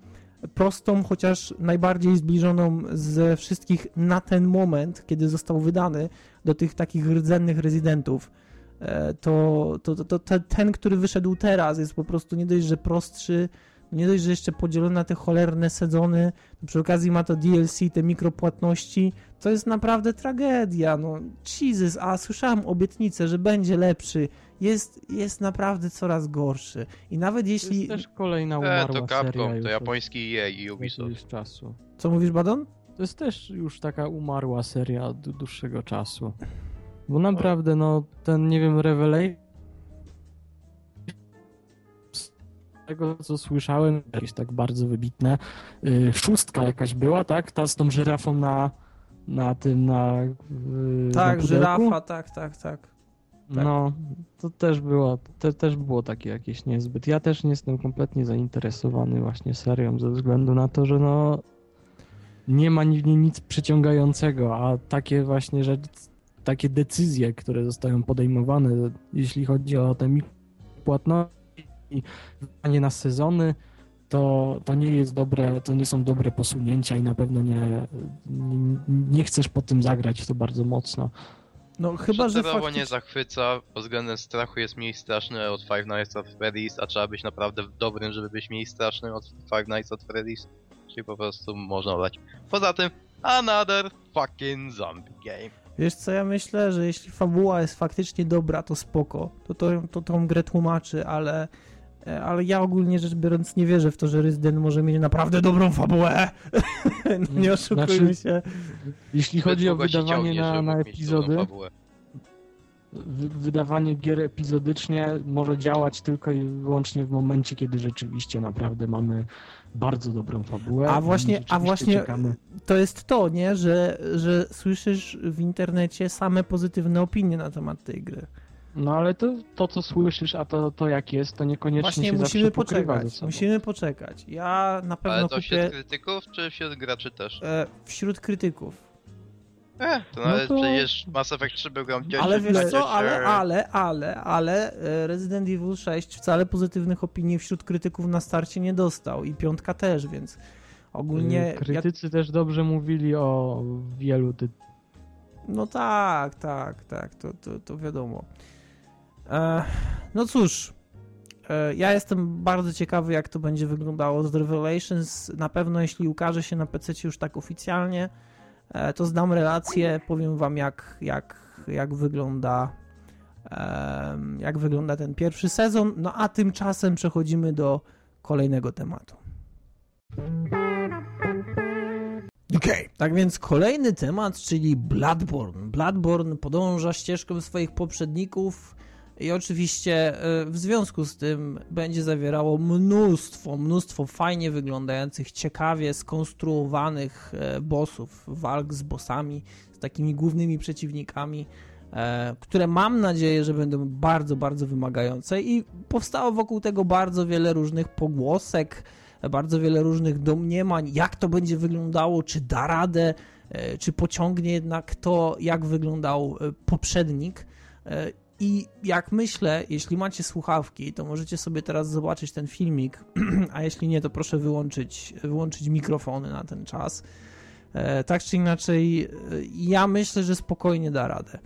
prostą, chociaż najbardziej zbliżoną ze wszystkich na ten moment, kiedy został wydany do tych takich rdzennych rezydentów. E, to, to, to, to, ten, który wyszedł teraz, jest po prostu nie dość, że prostszy, nie dość, że jeszcze podzielony na te cholerne sezony, przy okazji ma to DLC, te mikropłatności, to jest naprawdę tragedia, no Jesus, a słyszałem obietnicę, że będzie lepszy, jest, jest naprawdę coraz gorszy i nawet jeśli... To jest też kolejna umarła e, to Capcom, to japoński EA i Ubisoft. czasu. Co mówisz, Badon? To jest też już taka umarła seria od dłuższego czasu. Bo naprawdę, no, ten, nie wiem, Revelation tego, co słyszałem, jakieś tak bardzo wybitne. Yy, szóstka jakaś była, tak? Ta z tą żyrafą na, na tym, na. Yy, tak, na żyrafa, tak, tak, tak. Tak. No, to też było, to też było takie jakieś niezbyt. Ja też nie jestem kompletnie zainteresowany właśnie serią ze względu na to, że no nie ma w niej nic przyciągającego, a takie właśnie rzeczy, takie decyzje, które zostają podejmowane, jeśli chodzi o te płatności i wydanie na sezony, to, to nie jest dobre, to nie są dobre posunięcia i na pewno nie, nie, nie chcesz po tym zagrać to bardzo mocno. No chyba, że faktycznie... nie zachwyca, pod względem strachu jest mniej straszny od Five Nights at Freddy's, a trzeba być naprawdę dobrym, żeby być mniej strasznym od Five Nights at Freddy's. Czyli po prostu można dać. Poza tym, another fucking zombie game. Wiesz co, ja myślę, że jeśli fabuła jest faktycznie dobra, to spoko. To, to, to tą grę tłumaczy, ale ale ja ogólnie rzecz biorąc nie wierzę w to, że Resident może mieć naprawdę dobrą fabułę. [laughs] no nie oszukujmy znaczy, się. Jeśli chodzi o wydawanie na, na epizody, wydawanie gier epizodycznie może działać tylko i wyłącznie w momencie, kiedy rzeczywiście naprawdę mamy bardzo dobrą fabułę. A właśnie, a właśnie to jest to, nie, że, że słyszysz w internecie same pozytywne opinie na temat tej gry. No ale to, to co słyszysz, a to, to jak jest, to niekoniecznie Właśnie się musimy poczekać. Musimy poczekać. Ja na pewno Ale to kupię... wśród krytyków, czy wśród graczy też? E, wśród krytyków. E, to no nawet to... przecież Mass Effect 3 był grą Ale wiesz co, ale, ale, ale, ale Resident Evil 6 wcale pozytywnych opinii wśród krytyków na starcie nie dostał i piątka też, więc ogólnie... Krytycy jak... też dobrze mówili o wielu tytułach. No tak, tak, tak, to, to, to wiadomo. E, no cóż, e, ja jestem bardzo ciekawy, jak to będzie wyglądało z Revelations. Na pewno, jeśli ukaże się na PC już tak oficjalnie, e, to zdam relację, powiem wam, jak, jak, jak wygląda jak wygląda ten pierwszy sezon. No a tymczasem przechodzimy do kolejnego tematu. Okay. tak więc kolejny temat, czyli Bloodborne. Bloodborne podąża ścieżką swoich poprzedników i oczywiście e, w związku z tym będzie zawierało mnóstwo, mnóstwo fajnie wyglądających, ciekawie skonstruowanych e, bossów, walk z bossami, z takimi głównymi przeciwnikami, e, które mam nadzieję, że będą bardzo, bardzo wymagające i powstało wokół tego bardzo wiele różnych pogłosek, bardzo wiele różnych domniemań, jak to będzie wyglądało, czy da radę, czy pociągnie jednak to, jak wyglądał poprzednik. I jak myślę, jeśli macie słuchawki, to możecie sobie teraz zobaczyć ten filmik, [clears throat] a jeśli nie, to proszę wyłączyć, wyłączyć mikrofony na ten czas. E, tak czy inaczej, ja myślę, że spokojnie da radę.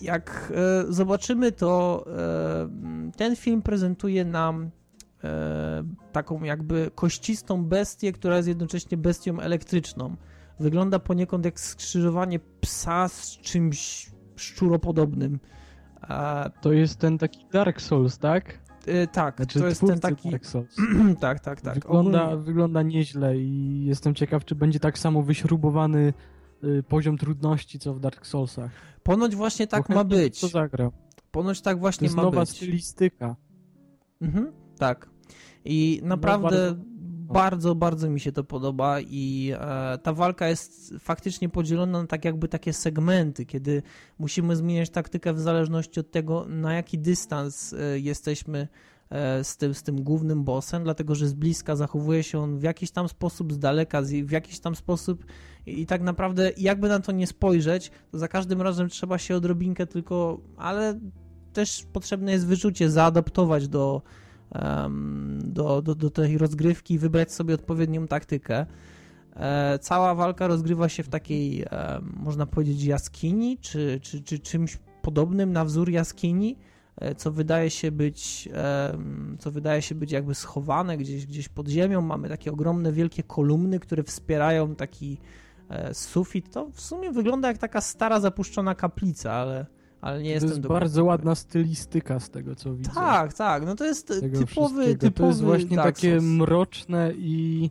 Jak zobaczymy, to ten film prezentuje nam taką jakby kościstą bestię, która jest jednocześnie bestią elektryczną. Wygląda poniekąd jak skrzyżowanie psa z czymś szczuropodobnym. To jest ten taki Dark Souls, tak? Yy, tak, znaczy, to jest ten taki. Dark Souls. [clears throat] tak, tak, tak. Wygląda, Ogólnie... wygląda nieźle i jestem ciekaw, czy będzie tak samo wyśrubowany y, poziom trudności, co w Dark Soulsach. Ponoć właśnie tak ma być. To zagra. Ponoć tak właśnie to jest ma nowa być. stylistyka. Mhm, tak. I naprawdę bardzo bardzo, bardzo mi się to podoba i e, ta walka jest faktycznie podzielona na tak jakby takie segmenty, kiedy musimy zmieniać taktykę w zależności od tego, na jaki dystans e, jesteśmy e, z tym, z tym głównym bossem, dlatego że z bliska zachowuje się on w jakiś tam sposób, z daleka w jakiś tam sposób i, i tak naprawdę jakby na to nie spojrzeć, to za każdym razem trzeba się odrobinkę tylko, ale też potrzebne jest wyczucie, zaadaptować do do, do, do tej rozgrywki i wybrać sobie odpowiednią taktykę. E, cała walka rozgrywa się w takiej, można powiedzieć, jaskini, czy, czy, czy czymś podobnym na wzór jaskini, e, co wydaje się być, co wydaje się być jakby schowane gdzieś, gdzieś pod ziemią. Mamy takie ogromne, wielkie kolumny, które wspierają taki e, sufit. To w sumie wygląda jak taka stara, zapuszczona kaplica, ale ale nie to jestem jest bardzo ładna stylistyka z tego, co widzę. Tak, tak, no to jest typowy, typowy To jest właśnie Dark takie Souls. mroczne i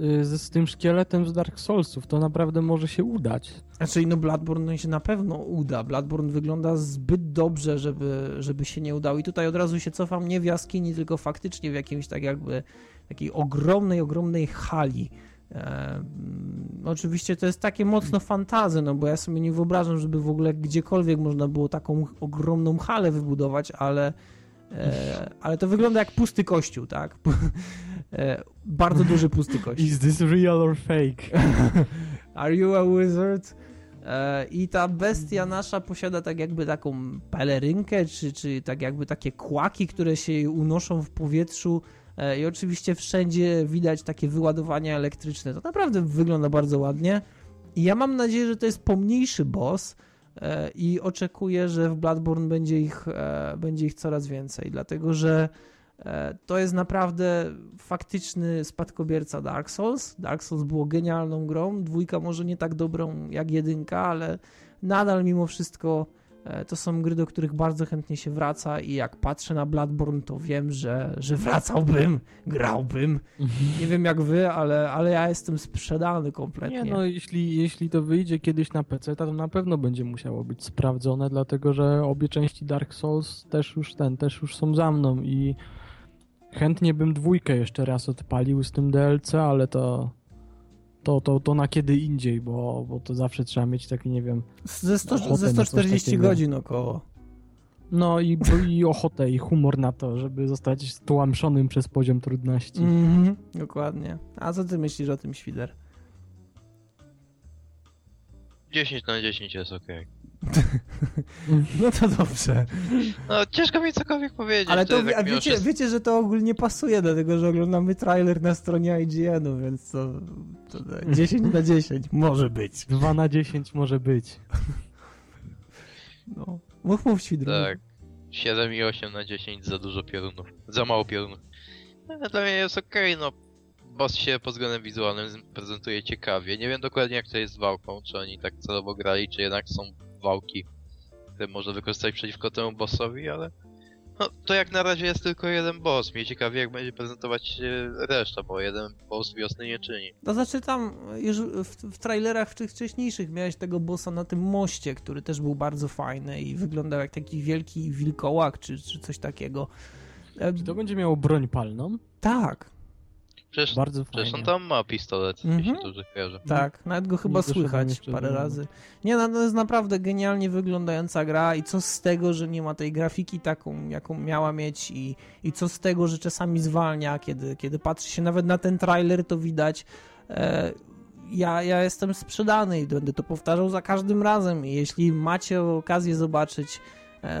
y, z, z tym szkieletem z Dark Soulsów. To naprawdę może się udać. Znaczy, no Bloodborne się na pewno uda. Bloodborne wygląda zbyt dobrze, żeby, żeby się nie udało. I tutaj od razu się cofam nie w jaskini, tylko faktycznie w jakimś tak jakby takiej ogromnej, ogromnej hali E, oczywiście to jest takie mocno fantazy, no bo ja sobie nie wyobrażam, żeby w ogóle gdziekolwiek można było taką ogromną halę wybudować, ale, e, ale to wygląda jak pusty kościół, tak? [laughs] E, bardzo duży pusty kościół. Is this real or fake? [laughs] Are you a wizard? I ta bestia nasza posiada tak jakby taką pelerynkę, czy, czy tak jakby takie kłaki, które się unoszą w powietrzu I oczywiście wszędzie widać takie wyładowania elektryczne. To naprawdę wygląda bardzo ładnie. I ja mam nadzieję, że to jest pomniejszy boss e, i oczekuję, że w Bloodborne będzie ich, e, będzie ich coraz więcej, dlatego że to jest naprawdę faktyczny spadkobierca Dark Souls. Dark Souls było genialną grą, dwójka może nie tak dobrą jak jedynka, ale nadal mimo wszystko E, to są gry, do których bardzo chętnie się wraca i jak patrzę na Bloodborne, to wiem, że, że wracałbym, [laughs] grałbym. Nie wiem jak wy, ale, ale ja jestem sprzedany kompletnie. Nie, no jeśli, jeśli to wyjdzie kiedyś na PC, to na pewno będzie musiało być sprawdzone, dlatego że obie części Dark Souls też już ten, też już są za mną i chętnie bym dwójkę jeszcze raz odpalił z tym DLC, ale to to, to, to na kiedy indziej, bo, bo to zawsze trzeba mieć taki, nie wiem... Ze, 100, ze 140 godzin około. No i, i ochotę, i humor na to, żeby zostać stłamszonym przez poziom trudności. Mm -hmm, dokładnie. A co ty myślisz o tym, Świder? 10 na 10 jest ok. [laughs] no to dobrze. No ciężko mi cokolwiek powiedzieć. Ale to, tak wiecie, wiecie, że to ogólnie pasuje, dlatego że oglądamy trailer na stronie IGN-u, więc to, to 10 [laughs] na 10 może być. 2 na 10 może być. No. Mów, mów świdru. Tak. 7 i 8 na 10 za dużo piorunów. Za mało piorunów. No, dla mnie jest okej, okay, no boss się pod względem wizualnym prezentuje ciekawie. Nie wiem dokładnie jak to jest z wałką, czy oni tak celowo grali, czy jednak są wałki, które można wykorzystać przeciwko temu bossowi, ale no, to jak na razie jest tylko jeden boss. Mnie ciekawie jak będzie prezentować się reszta, bo jeden boss wiosny nie czyni. To znaczy tam już w, w trailerach w tych wcześniejszych miałeś tego bossa na tym moście, który też był bardzo fajny i wyglądał jak taki wielki wilkołak czy, czy coś takiego. Czy to będzie miało broń palną? Tak, Przecież, Bardzo przecież on tam ma pistolet, mm -hmm. jeśli dobrze kojarzę. Tak, nawet go chyba słychać parę razy. Nie, no, to jest naprawdę genialnie wyglądająca gra i co z tego, że nie ma tej grafiki taką, jaką miała mieć i, i co z tego, że czasami zwalnia, kiedy, kiedy patrzy się nawet na ten trailer, to widać. E, ja, ja jestem sprzedany i będę to powtarzał za każdym razem. I jeśli macie okazję zobaczyć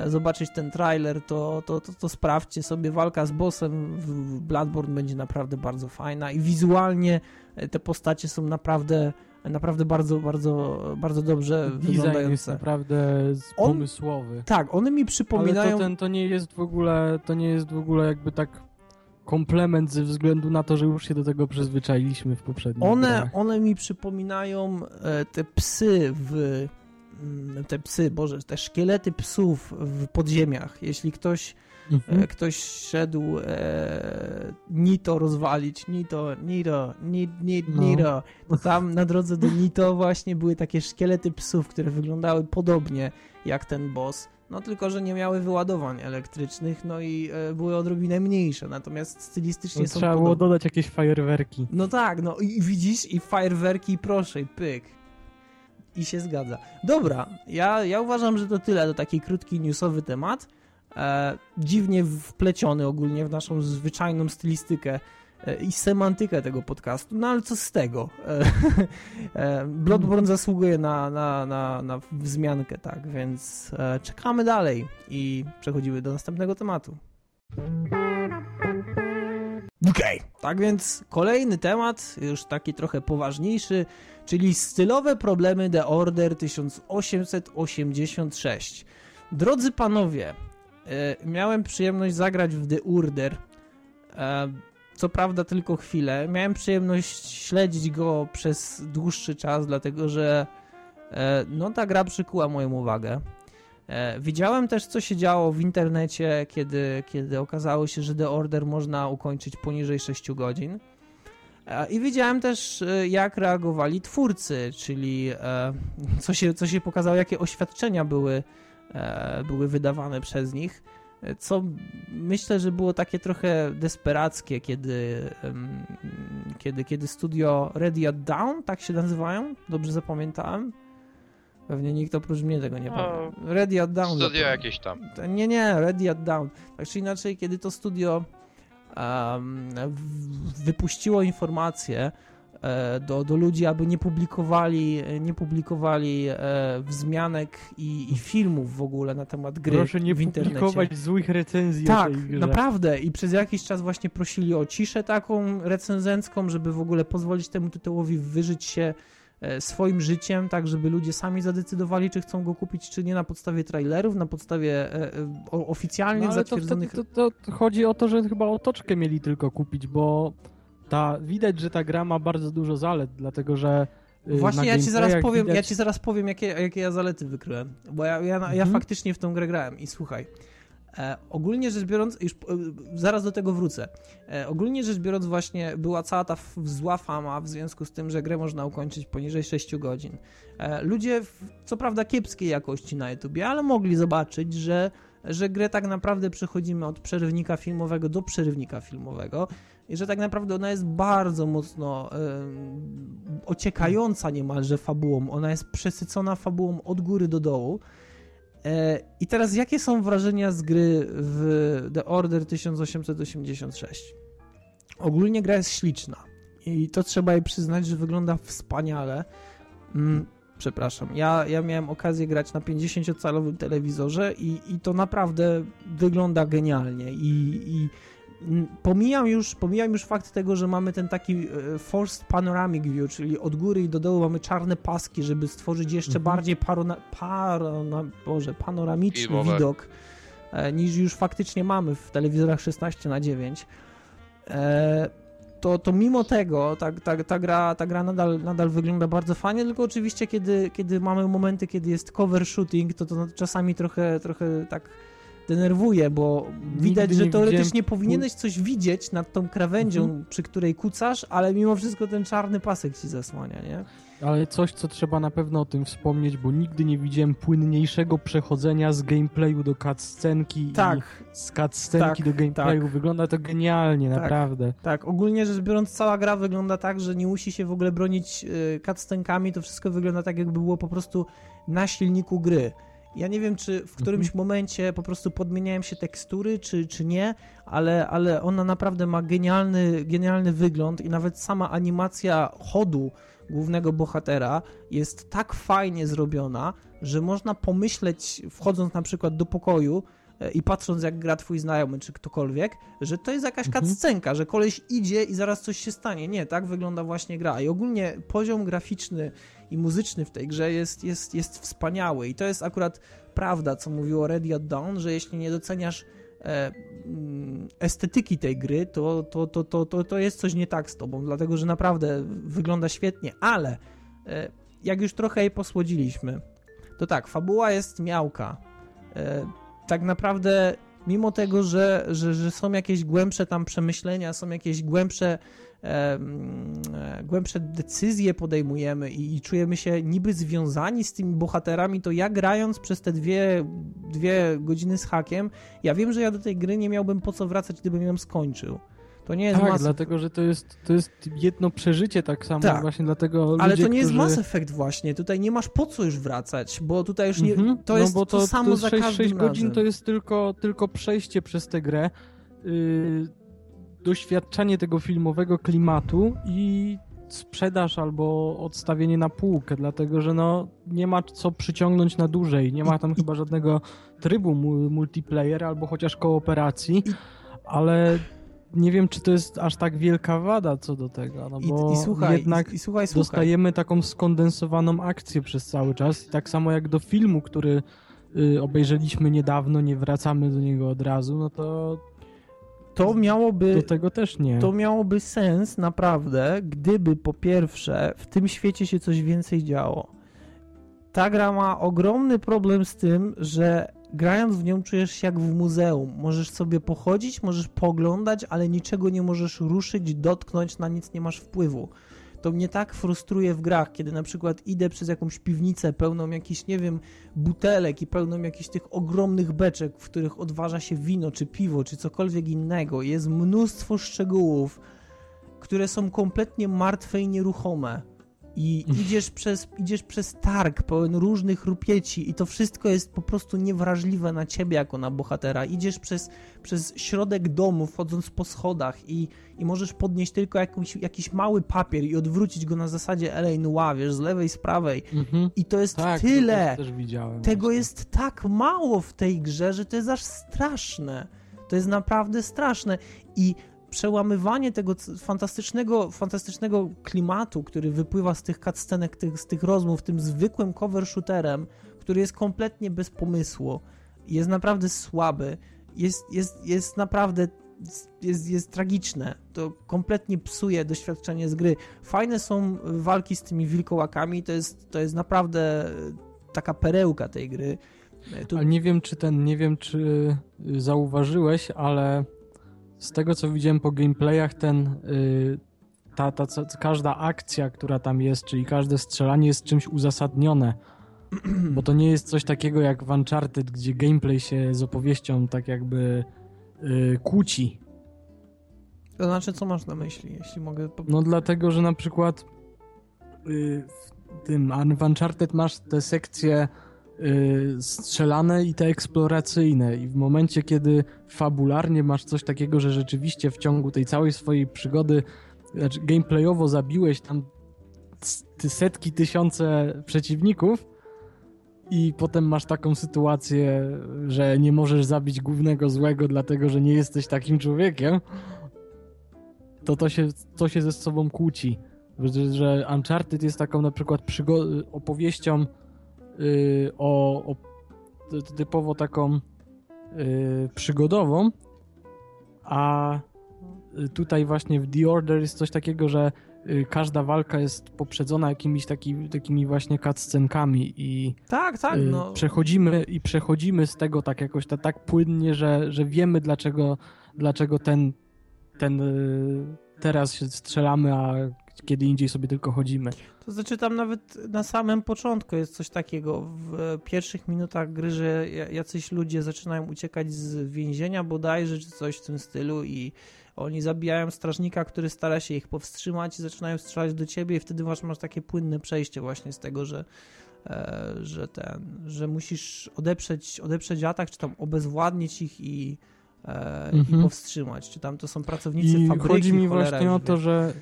zobaczyć ten trailer, to, to, to, to sprawdźcie sobie. Walka z bossem w Bloodborne będzie naprawdę bardzo fajna i wizualnie e, te postacie są naprawdę naprawdę bardzo, bardzo, bardzo dobrze Design wyglądające. jest naprawdę pomysłowy. On, tak, one mi przypominają... Ale to, ten, to nie jest w ogóle, to nie jest w ogóle jakby tak komplement ze względu na to, że już się do tego przyzwyczailiśmy w poprzednich one, grach. One mi przypominają e, te psy w te psy, boże, te szkielety psów w podziemiach. Jeśli ktoś mhm. e, ktoś szedł e, Nito rozwalić, Nito, Nito, Nito, Nito, no. to [laughs] tam na drodze do Nito właśnie były takie szkielety psów, które wyglądały podobnie jak ten boss. No tylko, że nie miały wyładowań elektrycznych, no i e, były odrobinę mniejsze, natomiast stylistycznie no, są Trzeba było dodać jakieś fajerwerki. No tak, no i widzisz, i fajerwerki, proszę, i pyk. I się zgadza. Dobra, ja, ja uważam, że to tyle, to taki krótki newsowy temat. E, dziwnie wpleciony ogólnie w naszą zwyczajną stylistykę E, i semantykę tego podcastu, no ale co z tego? E, [laughs] e, Bloodborne zasługuje na, na, na, na wzmiankę, tak, więc czekamy dalej i przechodzimy do następnego tematu. Okej, okay. tak więc kolejny temat, już taki trochę poważniejszy, czyli stylowe problemy The Order 1886. Drodzy panowie, miałem przyjemność zagrać w The Order co prawda tylko chwilę. Miałem przyjemność śledzić go przez dłuższy czas, dlatego że e, no ta gra przykuła moją uwagę. E, widziałem też, co się działo w internecie, kiedy, kiedy okazało się, że The Order można ukończyć poniżej 6 godzin. E, I widziałem też, jak reagowali twórcy, czyli co się, co się pokazało, jakie oświadczenia były, były wydawane przez nich co myślę, że było takie trochę desperackie, kiedy, kiedy, kiedy studio Ready Down, tak się nazywają, dobrze zapamiętałem? Pewnie nikt oprócz mnie tego nie pamięta. Ready at Down. Studio jakieś tam. Nie, nie, Ready at Down. Tak czy inaczej, kiedy to studio um, wypuściło informację, E, do, do ludzi, aby nie publikowali, nie publikowali e, wzmianek i, i filmów w ogóle na temat gry Proszę nie w internecie. publikować złych recenzji Tak, naprawdę i przez jakiś czas właśnie prosili o ciszę taką recenzencką, żeby w ogóle pozwolić temu tytułowi wyżyć się swoim życiem, tak żeby ludzie sami zadecydowali, czy chcą go kupić, czy nie na podstawie trailerów, na podstawie oficjalnie no, zatwierdzonych... To, to, to, chodzi o to, że chyba otoczkę mieli tylko kupić, bo ta, widać, że ta gra ma bardzo dużo zalet, dlatego że y, Właśnie ja ci zaraz powiem, widać... ja ci zaraz powiem, jakie, jakie ja zalety wykryłem. Bo ja, ja, ja mhm. faktycznie w tą grę grałem i słuchaj. E, ogólnie rzecz biorąc, już e, zaraz do tego wrócę. E, ogólnie rzecz biorąc, właśnie była cała ta zła fama w związku z tym, że grę można ukończyć poniżej 6 godzin. Ludzie, co prawda kiepskiej jakości na YouTubie, ale mogli zobaczyć, że że grę tak naprawdę przechodzimy od przerywnika filmowego do przerywnika filmowego i że tak naprawdę ona jest bardzo mocno e, ociekająca niemalże fabułą. Ona jest przesycona fabułą od góry do dołu. E, I teraz jakie są wrażenia z gry w The Order 1886? Ogólnie gra jest śliczna i to trzeba jej przyznać, że wygląda wspaniale. Mm, przepraszam. Ja, ja miałem okazję grać na 50-calowym telewizorze i, i to naprawdę wygląda genialnie i, i pomijam już, pomijam już fakt tego, że mamy ten taki e, forced panoramic view, czyli od góry i do dołu mamy czarne paski, żeby stworzyć jeszcze mhm. bardziej parona, parona, Boże, panoramiczny Filmowe. widok e, niż już faktycznie mamy w telewizorach 16 na 9 e, to, to mimo tego ta, ta, ta, gra, ta gra nadal, nadal wygląda bardzo fajnie, tylko oczywiście kiedy, kiedy mamy momenty, kiedy jest cover shooting, to to czasami trochę, trochę tak denerwuje, bo Nigdy widać, że teoretycznie powinieneś coś widzieć nad tą krawędzią, mhm. przy której kucasz, ale mimo wszystko ten czarny pasek ci zasłania, nie? Ale coś, co trzeba na pewno o tym wspomnieć, bo nigdy nie widziałem płynniejszego przechodzenia z gameplayu do cutscenki tak. i z cutscenki tak, do gameplayu. Tak. Wygląda to genialnie, tak, naprawdę. Tak, ogólnie rzecz biorąc cała gra wygląda tak, że nie musi się w ogóle bronić y, cutscenkami, to wszystko wygląda tak, jakby było po prostu na silniku gry. Ja nie wiem, czy w którymś mhm. momencie po prostu podmieniają się tekstury, czy, czy nie, ale, ale ona naprawdę ma genialny, genialny wygląd i nawet sama animacja chodu głównego bohatera jest tak fajnie zrobiona, że można pomyśleć, wchodząc na przykład do pokoju, E, i patrząc jak gra twój znajomy czy ktokolwiek, że to jest jakaś mhm. cutscenka, że koleś idzie i zaraz coś się stanie. Nie, tak wygląda właśnie gra. I ogólnie poziom graficzny i muzyczny w tej grze jest, jest, jest wspaniały i to jest akurat prawda, co mówiło Ready at Dawn, że jeśli nie doceniasz e, mm, estetyki tej gry, to, to, to, to, to, to jest coś nie tak z tobą, dlatego że naprawdę wygląda świetnie, ale e, jak już trochę jej posłodziliśmy, to tak, fabuła jest miałka. E, tak naprawdę, mimo tego, że, że, że są jakieś głębsze tam przemyślenia, są jakieś głębsze, głębsze decyzje podejmujemy i, i, czujemy się niby związani z tymi bohaterami, to ja grając przez te dwie, dwie godziny z hakiem, ja wiem, że ja do tej gry nie miałbym po co wracać, gdybym ją skończył. To nie jest tak, Mass... dlatego, że to jest, to jest jedno przeżycie tak samo tak. właśnie dlatego ludzie, Ale to nie jest którzy... Mass Effect właśnie, tutaj nie masz po co już wracać, bo tutaj już nie, mm -hmm. to no jest bo to, to samo to za 6, każdym 6 godzin to jest tylko, tylko przejście przez tę grę, yy, doświadczenie tego filmowego klimatu i sprzedaż albo odstawienie na półkę, dlatego że no nie ma co przyciągnąć na dłużej, nie ma tam chyba żadnego trybu multiplayer albo chociaż kooperacji, ale nie wiem, czy to jest aż tak wielka wada co do tego, no bo I, i słuchaj, jednak i, i słuchaj, słuchaj. dostajemy taką skondensowaną akcję przez cały czas. I tak samo jak do filmu, który y, obejrzeliśmy niedawno, nie wracamy do niego od razu, no to to miałoby. Do tego też nie. To miałoby sens naprawdę, gdyby po pierwsze w tym świecie się coś więcej działo. Ta gra ma ogromny problem z tym, że grając w nią czujesz się jak w muzeum. Możesz sobie pochodzić, możesz poglądać, ale niczego nie możesz ruszyć, dotknąć, na nic nie masz wpływu. To mnie tak frustruje w grach, kiedy na przykład idę przez jakąś piwnicę pełną jakichś, nie wiem, butelek i pełną jakichś tych ogromnych beczek, w których odważa się wino, czy piwo, czy cokolwiek innego. Jest mnóstwo szczegółów, które są kompletnie martwe i nieruchome i idziesz przez, idziesz przez targ pełen różnych rupieci i to wszystko jest po prostu niewrażliwe na ciebie jako na bohatera. Idziesz przez, przez środek domu, wchodząc po schodach i, i możesz podnieść tylko jakąś, jakiś mały papier i odwrócić go na zasadzie L.A. Noir, wiesz, z lewej, z prawej. Mhm. I to jest tak, tyle. To widziałem, Tego właśnie. jest tak mało w tej grze, że to jest aż straszne. To jest naprawdę straszne. I przełamywanie tego fantastycznego, fantastycznego klimatu, który wypływa z tych cutscenek, tych, z tych rozmów, tym zwykłym cover shooterem, który jest kompletnie bez pomysłu, jest naprawdę słaby, jest, jest, jest naprawdę jest, jest tragiczne. To kompletnie psuje doświadczenie z gry. Fajne są walki z tymi wilkołakami, to jest, to jest naprawdę taka perełka tej gry. Tu... Ale nie wiem, czy ten, nie wiem, czy zauważyłeś, ale z tego co widziałem po gameplayach, ten yy, ta, ta, ta, każda akcja, która tam jest, czyli każde strzelanie jest czymś uzasadnione. [clears throat] Bo to nie jest coś takiego jak w Uncharted, gdzie gameplay się z opowieścią tak jakby yy, kłóci. To znaczy, co masz na myśli, jeśli mogę... No dlatego, że na przykład yy, w tym w Uncharted masz te sekcje strzelane i te eksploracyjne. I w momencie, kiedy fabularnie masz coś takiego, że rzeczywiście w ciągu tej całej swojej przygody, znaczy gameplayowo zabiłeś tam setki, tysiące przeciwników i potem masz taką sytuację, że nie możesz zabić głównego złego, dlatego że nie jesteś takim człowiekiem, to to się, to się ze sobą kłóci. Że, że Uncharted jest taką na przykład opowieścią Y, o, o typowo taką y, przygodową, a tutaj właśnie w The Order jest coś takiego, że y, każda walka jest poprzedzona jakimiś taki, takimi właśnie cutscenkami i tak, tak, no. przechodzimy i przechodzimy z tego tak jakoś tak, tak płynnie, że, że wiemy dlaczego, dlaczego ten, ten teraz się strzelamy, a kiedy indziej sobie tylko chodzimy. To znaczy tam nawet na samym początku jest coś takiego, w pierwszych minutach gry, że jacyś ludzie zaczynają uciekać z więzienia bodajże, czy coś w tym stylu i oni zabijają strażnika, który stara się ich powstrzymać i zaczynają strzelać do ciebie i wtedy masz, masz takie płynne przejście właśnie z tego, że e, że ten, że musisz odeprzeć, odeprzeć atak, czy tam obezwładnić ich i mhm. i powstrzymać. Czy tam to są pracownicy I fabryki, chodzi mi właśnie o to, że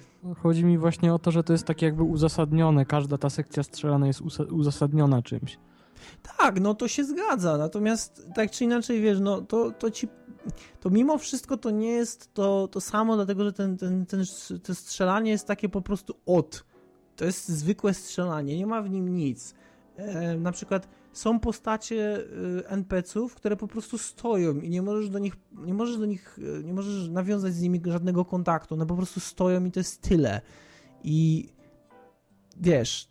chodzi mi właśnie o to, że to jest tak jakby uzasadnione. Każda ta sekcja strzelana jest uzasadniona czymś. Tak, no to się zgadza, natomiast tak czy inaczej, wiesz, no to, to ci to mimo wszystko to nie jest to, to samo, dlatego że ten, ten, ten, to strzelanie jest takie po prostu od. To jest zwykłe strzelanie, nie ma w nim nic. E, na przykład są postacie e, NPC-ów, które po prostu stoją i nie możesz do nich, nie możesz do nich, e, nie możesz nawiązać z nimi żadnego kontaktu. One po prostu stoją i to jest tyle. I wiesz,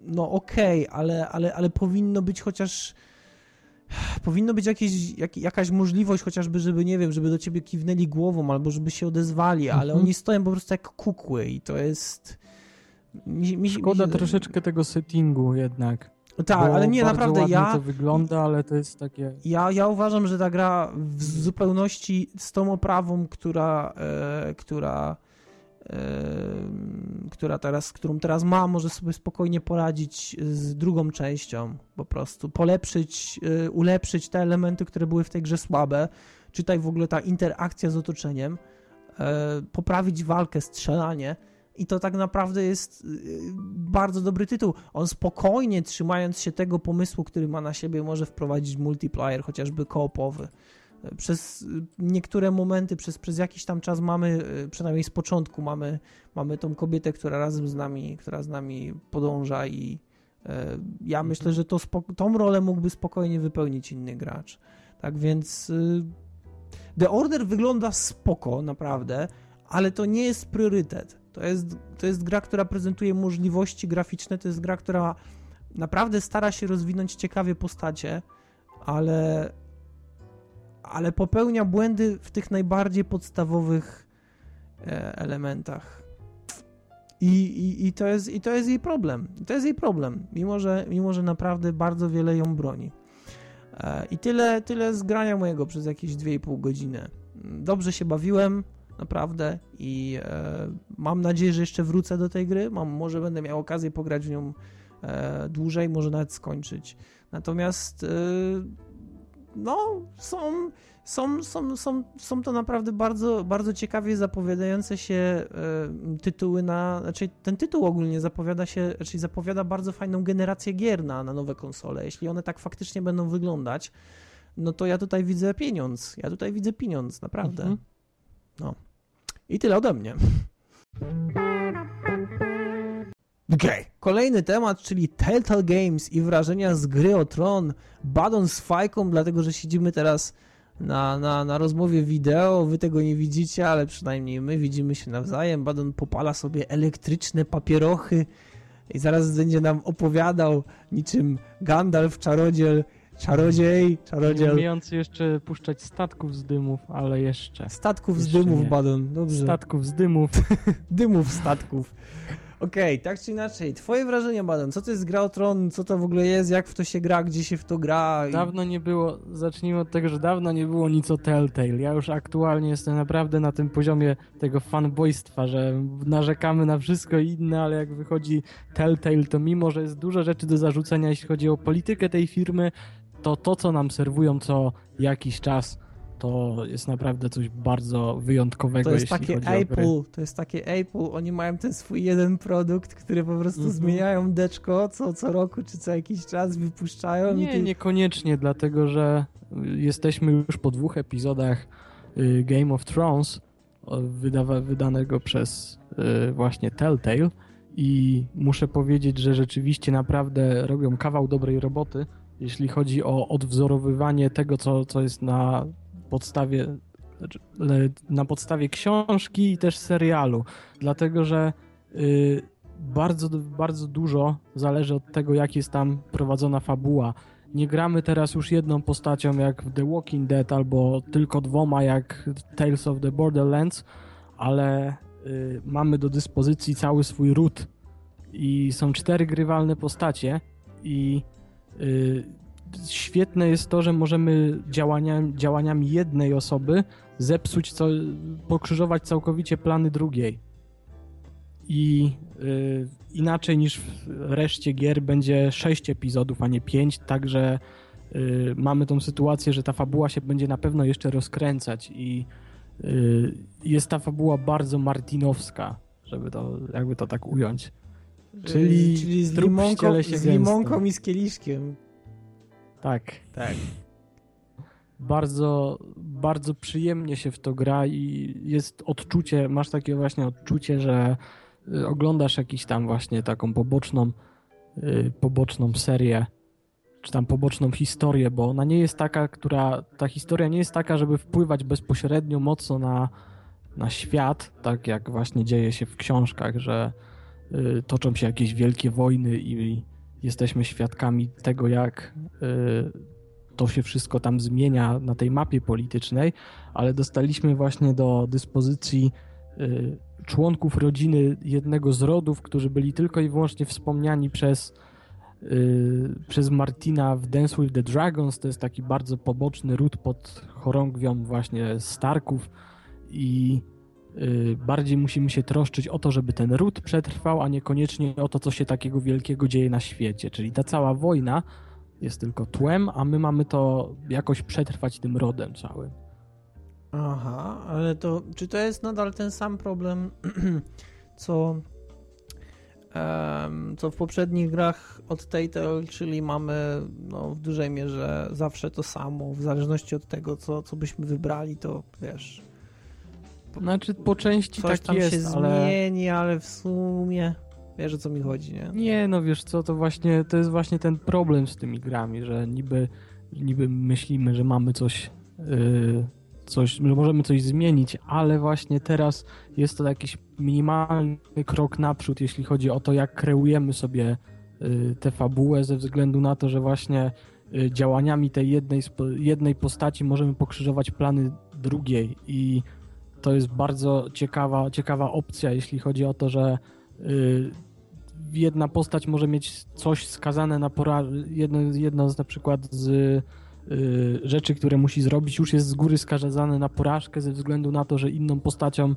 no okej, okay, ale, ale, ale powinno być chociaż powinno być jakieś, jak, jakaś możliwość chociażby, żeby, nie wiem, żeby do ciebie kiwnęli głową albo żeby się odezwali, ale mhm. oni stoją po prostu jak kukły i to jest... Mi, mi, Szkoda mi... troszeczkę tego settingu jednak. Tak, ale nie, naprawdę ja... to wygląda, ale to jest takie... Ja, ja uważam, że ta gra w zupełności z tą oprawą, która, e, która która teraz, którą teraz ma, może sobie spokojnie poradzić z drugą częścią, po prostu polepszyć, y, ulepszyć te elementy, które były w tej grze słabe, czytaj w ogóle ta interakcja z otoczeniem, e, poprawić walkę, strzelanie i to tak naprawdę jest y, bardzo dobry tytuł. On spokojnie, trzymając się tego pomysłu, który ma na siebie, może wprowadzić multiplayer, chociażby koopowy przez niektóre momenty, przez, przez jakiś tam czas mamy, przynajmniej z początku mamy, mamy tą kobietę, która razem z nami, która z nami podąża i e, ja mhm. myślę, że to tą rolę mógłby spokojnie wypełnić inny gracz. Tak więc y, The Order wygląda spoko, naprawdę, ale to nie jest priorytet. To jest, to jest gra, która prezentuje możliwości graficzne, to jest gra, która naprawdę stara się rozwinąć ciekawie postacie, ale ale popełnia błędy w tych najbardziej podstawowych e, elementach. I, i, i, to jest, I to jest jej problem. To jest jej problem, mimo że, mimo że naprawdę bardzo wiele ją broni. E, I tyle, tyle zgrania mojego przez jakieś 2,5 godziny. Dobrze się bawiłem, naprawdę, i e, mam nadzieję, że jeszcze wrócę do tej gry. Mam, może będę miał okazję pograć w nią e, dłużej, może nawet skończyć. Natomiast e, no, są, są, są, są, są to naprawdę bardzo, bardzo ciekawie zapowiadające się y, tytuły na, znaczy ten tytuł ogólnie zapowiada się, czyli zapowiada bardzo fajną generację gier na, na nowe konsole. Jeśli one tak faktycznie będą wyglądać, no to ja tutaj widzę pieniądz. Ja tutaj widzę pieniądz, naprawdę. Mhm. No. I tyle ode mnie. Okay. Kolejny temat, czyli Telltale Games i wrażenia z gry o Tron. Badon z fajką, dlatego że siedzimy teraz na, na, na rozmowie wideo. Wy tego nie widzicie, ale przynajmniej my widzimy się nawzajem. Badon popala sobie elektryczne papierochy i zaraz będzie nam opowiadał niczym Gandalf, czarodziel, czarodziej, czarodziel. Nie umiejący jeszcze puszczać statków z dymów, ale jeszcze. Statków jeszcze z dymów, nie. Badon, dobrze. Statków z dymów. [laughs] dymów statków. Okej, okay, tak czy inaczej, twoje wrażenie, Baden, co to jest gra o Tron, co to w ogóle jest, jak w to się gra, gdzie się w to gra? I... Dawno nie było, zacznijmy od tego, że dawno nie było nic o Telltale. Ja już aktualnie jestem naprawdę na tym poziomie tego fanboystwa, że narzekamy na wszystko inne, ale jak wychodzi Telltale, to mimo, że jest dużo rzeczy do zarzucenia, jeśli chodzi o politykę tej firmy, to to, co nam serwują co jakiś czas, to jest naprawdę coś bardzo wyjątkowego, to jest takie Apple, To jest takie Apple, oni mają ten swój jeden produkt, który po prostu mm -hmm. zmieniają deczko co, co roku czy co jakiś czas wypuszczają. Nie, ty... niekoniecznie, dlatego że jesteśmy już po dwóch epizodach y, Game of Thrones wydanego przez y, właśnie Telltale i muszę powiedzieć, że rzeczywiście naprawdę robią kawał dobrej roboty, jeśli chodzi o odwzorowywanie tego, co, co jest na podstawie na podstawie książki i też serialu, dlatego że y, bardzo, bardzo dużo zależy od tego, jak jest tam prowadzona fabuła. Nie gramy teraz już jedną postacią jak w The Walking Dead albo tylko dwoma jak Tales of the Borderlands, ale y, mamy do dyspozycji cały swój ród i są cztery grywalne postacie i świetne jest to, że możemy działaniami, działaniami jednej osoby zepsuć, co, pokrzyżować całkowicie plany drugiej. I y, inaczej niż w reszcie gier będzie 6 epizodów, a nie 5, także y, mamy tą sytuację, że ta fabuła się będzie na pewno jeszcze rozkręcać i y, jest ta fabuła bardzo martinowska, żeby to jakby to tak ująć. Czyli, czyli z, limonką, z limonką i z kieliszkiem. Tak. Tak. Bardzo, bardzo przyjemnie się w to gra i jest odczucie, masz takie właśnie odczucie, że y, oglądasz jakiś tam właśnie taką poboczną, y, poboczną serię, czy tam poboczną historię, bo ona nie jest taka, która, ta historia nie jest taka, żeby wpływać bezpośrednio mocno na, na świat, tak jak właśnie dzieje się w książkach, że y, toczą się jakieś wielkie wojny i jesteśmy świadkami tego, jak y, to się wszystko tam zmienia na tej mapie politycznej, ale dostaliśmy właśnie do dyspozycji y, członków rodziny jednego z rodów, którzy byli tylko i wyłącznie wspomniani przez, y, przez Martina w Dance with the Dragons. To jest taki bardzo poboczny ród pod chorągwią właśnie Starków i y, bardziej musimy się troszczyć o to, żeby ten ród przetrwał, a niekoniecznie o to, co się takiego wielkiego dzieje na świecie. Czyli ta cała wojna jest tylko tłem, a my mamy to jakoś przetrwać tym rodem całym. Aha, ale to czy to jest nadal ten sam problem, [clears throat] co, um, co w poprzednich grach od Telltale, czyli mamy no, w dużej mierze zawsze to samo, w zależności od tego, co, co byśmy wybrali, to wiesz. Znaczy po części coś tak tam jest, się ale... zmieni, ale w sumie Wiesz o co mi chodzi, nie? Nie, no wiesz co, to właśnie to jest właśnie ten problem z tymi grami, że niby, niby myślimy, że mamy coś, yy, coś, że możemy coś zmienić, ale właśnie teraz jest to jakiś minimalny krok naprzód, jeśli chodzi o to, jak kreujemy sobie yy, tę fabułę, ze względu na to, że właśnie yy, działaniami tej jednej, jednej postaci możemy pokrzyżować plany drugiej i to jest bardzo ciekawa, ciekawa opcja, jeśli chodzi o to, że Y, jedna postać może mieć coś skazane na porażkę. Jedno, jedno z na przykład z y, rzeczy, które musi zrobić, już jest z góry skazane na porażkę ze względu na to, że inną postacią y,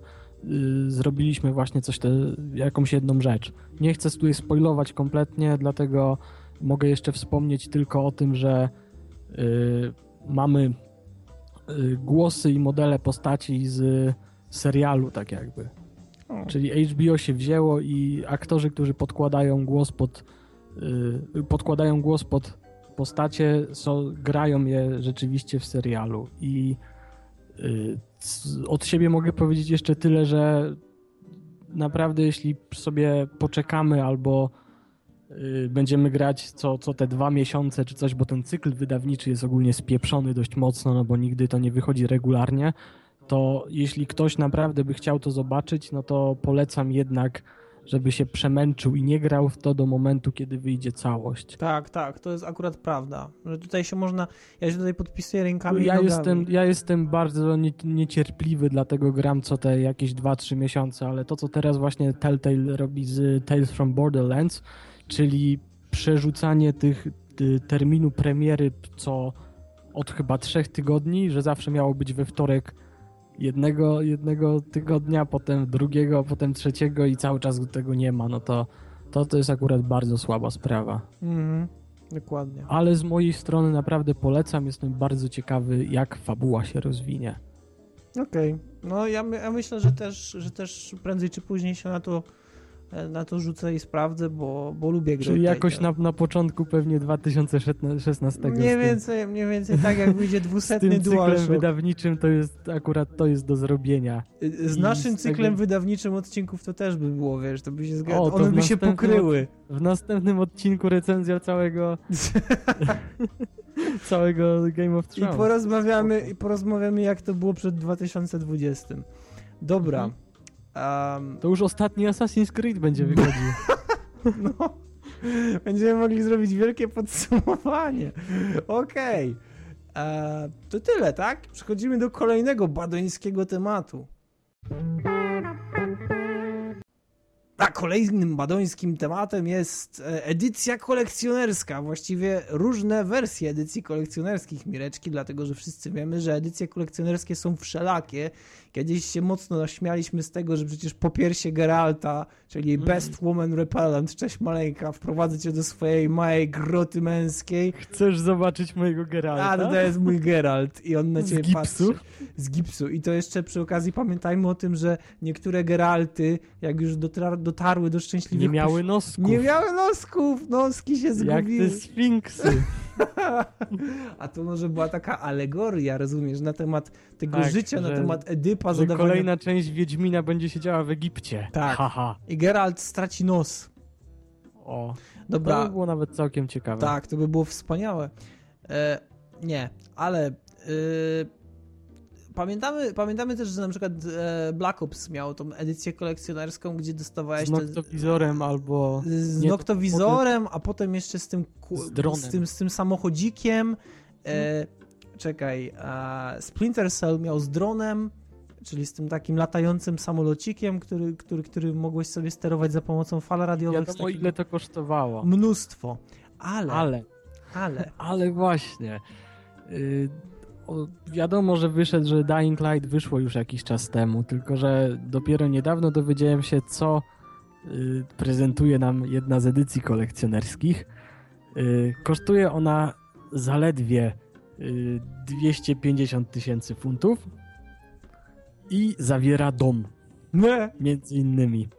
zrobiliśmy właśnie coś, te, jakąś jedną rzecz. Nie chcę tutaj spoilować kompletnie, dlatego mogę jeszcze wspomnieć tylko o tym, że mamy głosy i modele postaci z serialu, tak jakby. Czyli HBO się wzięło i aktorzy, którzy podkładają głos pod yy, podkładają głos pod postacie, są, grają je rzeczywiście w serialu i yy, od siebie mogę powiedzieć jeszcze tyle, że naprawdę jeśli sobie poczekamy albo będziemy grać co, co te dwa miesiące czy coś, bo ten cykl wydawniczy jest ogólnie spieprzony dość mocno, no bo nigdy to nie wychodzi regularnie, to jeśli ktoś naprawdę by chciał to zobaczyć, no to polecam jednak, żeby się przemęczył i nie grał w to do momentu, kiedy wyjdzie całość. Tak, tak, to jest akurat prawda, że tutaj się można, ja się tutaj podpisuję rękami ja jestem, ja jestem bardzo nie, niecierpliwy, dlatego gram co te jakieś 2-3 miesiące, ale to, co teraz właśnie Telltale robi z Tales from Borderlands, czyli przerzucanie tych terminu premiery co od chyba trzech tygodni, że zawsze miało być we wtorek jednego, jednego tygodnia, potem drugiego, potem trzeciego i cały czas tego nie ma, no to to, to jest akurat bardzo słaba sprawa. Mhm, dokładnie. Ale z mojej strony naprawdę polecam, jestem bardzo ciekawy, jak fabuła się rozwinie. Okej, okay. no ja, my, ja myślę, że też, że też prędzej czy później się na to na to rzucę i sprawdzę, bo, bo lubię gry. Czyli jakoś na, na początku pewnie 2016. Mniej więcej, mniej więcej tak jak wyjdzie dwusetny dual. Z wydawniczym to jest akurat to jest do zrobienia. Z I naszym z cyklem tego... wydawniczym odcinków to też by było, wiesz, to by się zgadzało. One by się pokryły. W następnym odcinku recenzja całego [laughs] całego Game of Thrones. I porozmawiamy, i porozmawiamy jak to było przed 2020. Dobra. Mhm. Um, to już ostatni Assassin's Creed będzie [laughs] wychodził. no. Będziemy mogli zrobić wielkie podsumowanie. Okej. Okay. E, to tyle, tak? Przechodzimy do kolejnego badońskiego tematu. A kolejnym badońskim tematem jest e, edycja kolekcjonerska, właściwie różne wersje edycji kolekcjonerskich Mireczki, dlatego że wszyscy wiemy, że edycje kolekcjonerskie są wszelakie. Kiedyś się mocno naśmialiśmy z tego, że przecież po piersie Geralta, czyli mm. Best Woman Repellent, cześć maleńka, wprowadzę cię do swojej małej groty męskiej. Chcesz zobaczyć mojego Geralta? A, to jest mój Geralt i on na ciebie z gipsu? patrzy. Z gipsu. I to jeszcze przy okazji pamiętajmy o tym, że niektóre Geralty, jak już dotarły dotarły do szczęśliwych... Nie miały nosków. Nie miały nosków, noski się zgubiły. Jak te sfinksy. [laughs] [laughs] A to może była taka alegoria, rozumiesz, na temat tego tak, życia, na temat Edypa. Że zadawania... kolejna część Wiedźmina będzie się działa w Egipcie. Tak. Haha. I Geralt straci nos. O, Dobra. to by było nawet całkiem ciekawe. Tak, to by było wspaniałe. E, nie, ale e, pamiętamy, pamiętamy też, że na przykład e, Black Ops miał tą edycję kolekcjonerską, gdzie dostawałeś... Z noktowizorem te, albo... Z nie, noktowizorem, a potem jeszcze z tym, z, dronem. z tym, z tym samochodzikiem. E, czekaj, Splinter Cell miał z dronem, czyli z tym takim latającym samolocikiem, który, który, który mogłeś sobie sterować za pomocą fal radiowych. Wiadomo, takim... ile to kosztowało. Mnóstwo. Ale... Ale. Ale. [laughs] Ale właśnie. Yy, o, wiadomo, że wyszedł, że Dying Light wyszło już jakiś czas temu, tylko że dopiero niedawno dowiedziałem się, co yy, prezentuje nam jedna z edycji kolekcjonerskich. Yy, kosztuje ona zaledwie 250 tysięcy funtów i zawiera dom. Nie. Między innymi.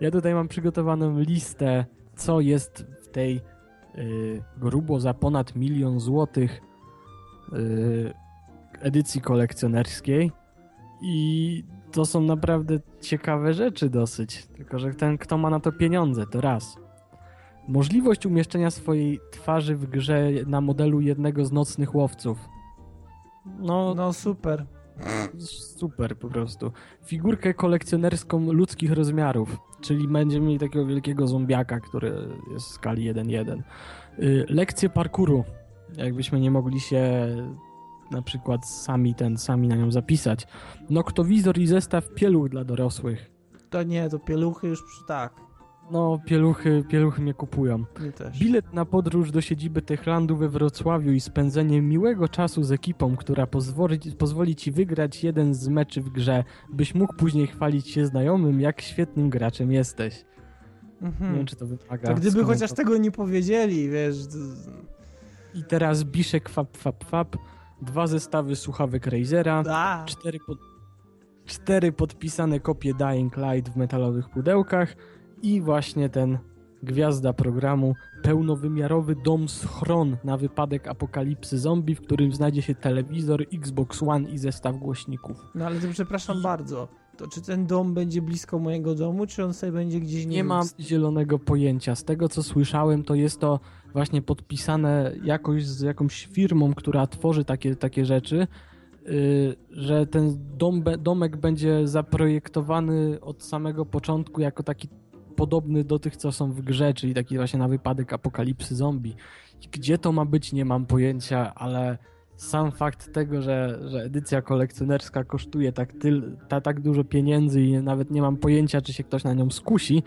Ja tutaj mam przygotowaną listę, co jest w tej y, grubo za ponad milion złotych y, edycji kolekcjonerskiej i to są naprawdę ciekawe rzeczy dosyć. Tylko, że ten, kto ma na to pieniądze, to raz. Możliwość umieszczenia swojej twarzy w grze na modelu jednego z nocnych łowców. No, no super. Super po prostu. Figurkę kolekcjonerską ludzkich rozmiarów, czyli będziemy mieli takiego wielkiego zombiaka, który jest w skali 1-1. Y, lekcje parkuru. Jakbyśmy nie mogli się na przykład sami ten, sami na nią zapisać. Noktowizor i zestaw pieluch dla dorosłych. To nie, to pieluchy już tak. No, pieluchy, pieluchy mnie kupują. Mnie też. Bilet na podróż do siedziby Techlandu we Wrocławiu i spędzenie miłego czasu z ekipą, która pozwoli, pozwoli ci wygrać jeden z meczy w grze, byś mógł później chwalić się znajomym, jak świetnym graczem jesteś. Mhm. Nie wiem, czy to wymaga. To gdyby chociaż tego nie powiedzieli, wiesz... To... I teraz Biszek Fap Fap Fap, dwa zestawy słuchawek Razera, cztery, pod... cztery podpisane kopie Dying Light w metalowych pudełkach, i właśnie ten gwiazda programu, pełnowymiarowy dom schron na wypadek apokalipsy zombie, w którym znajdzie się telewizor, Xbox One i zestaw głośników. No ale to przepraszam I... bardzo. To czy ten dom będzie blisko mojego domu, czy on sobie będzie gdzieś nie Nie mam zielonego pojęcia. Z tego co słyszałem, to jest to właśnie podpisane jakoś z jakąś firmą, która tworzy takie, takie rzeczy, yy, że ten dom, domek będzie zaprojektowany od samego początku jako taki podobny do tych, co są w grze, czyli taki właśnie na wypadek apokalipsy zombie. Gdzie to ma być, nie mam pojęcia, ale sam fakt tego, że, że edycja kolekcjonerska kosztuje tak, tyl, ta, tak dużo pieniędzy i nawet nie mam pojęcia, czy się ktoś na nią skusi,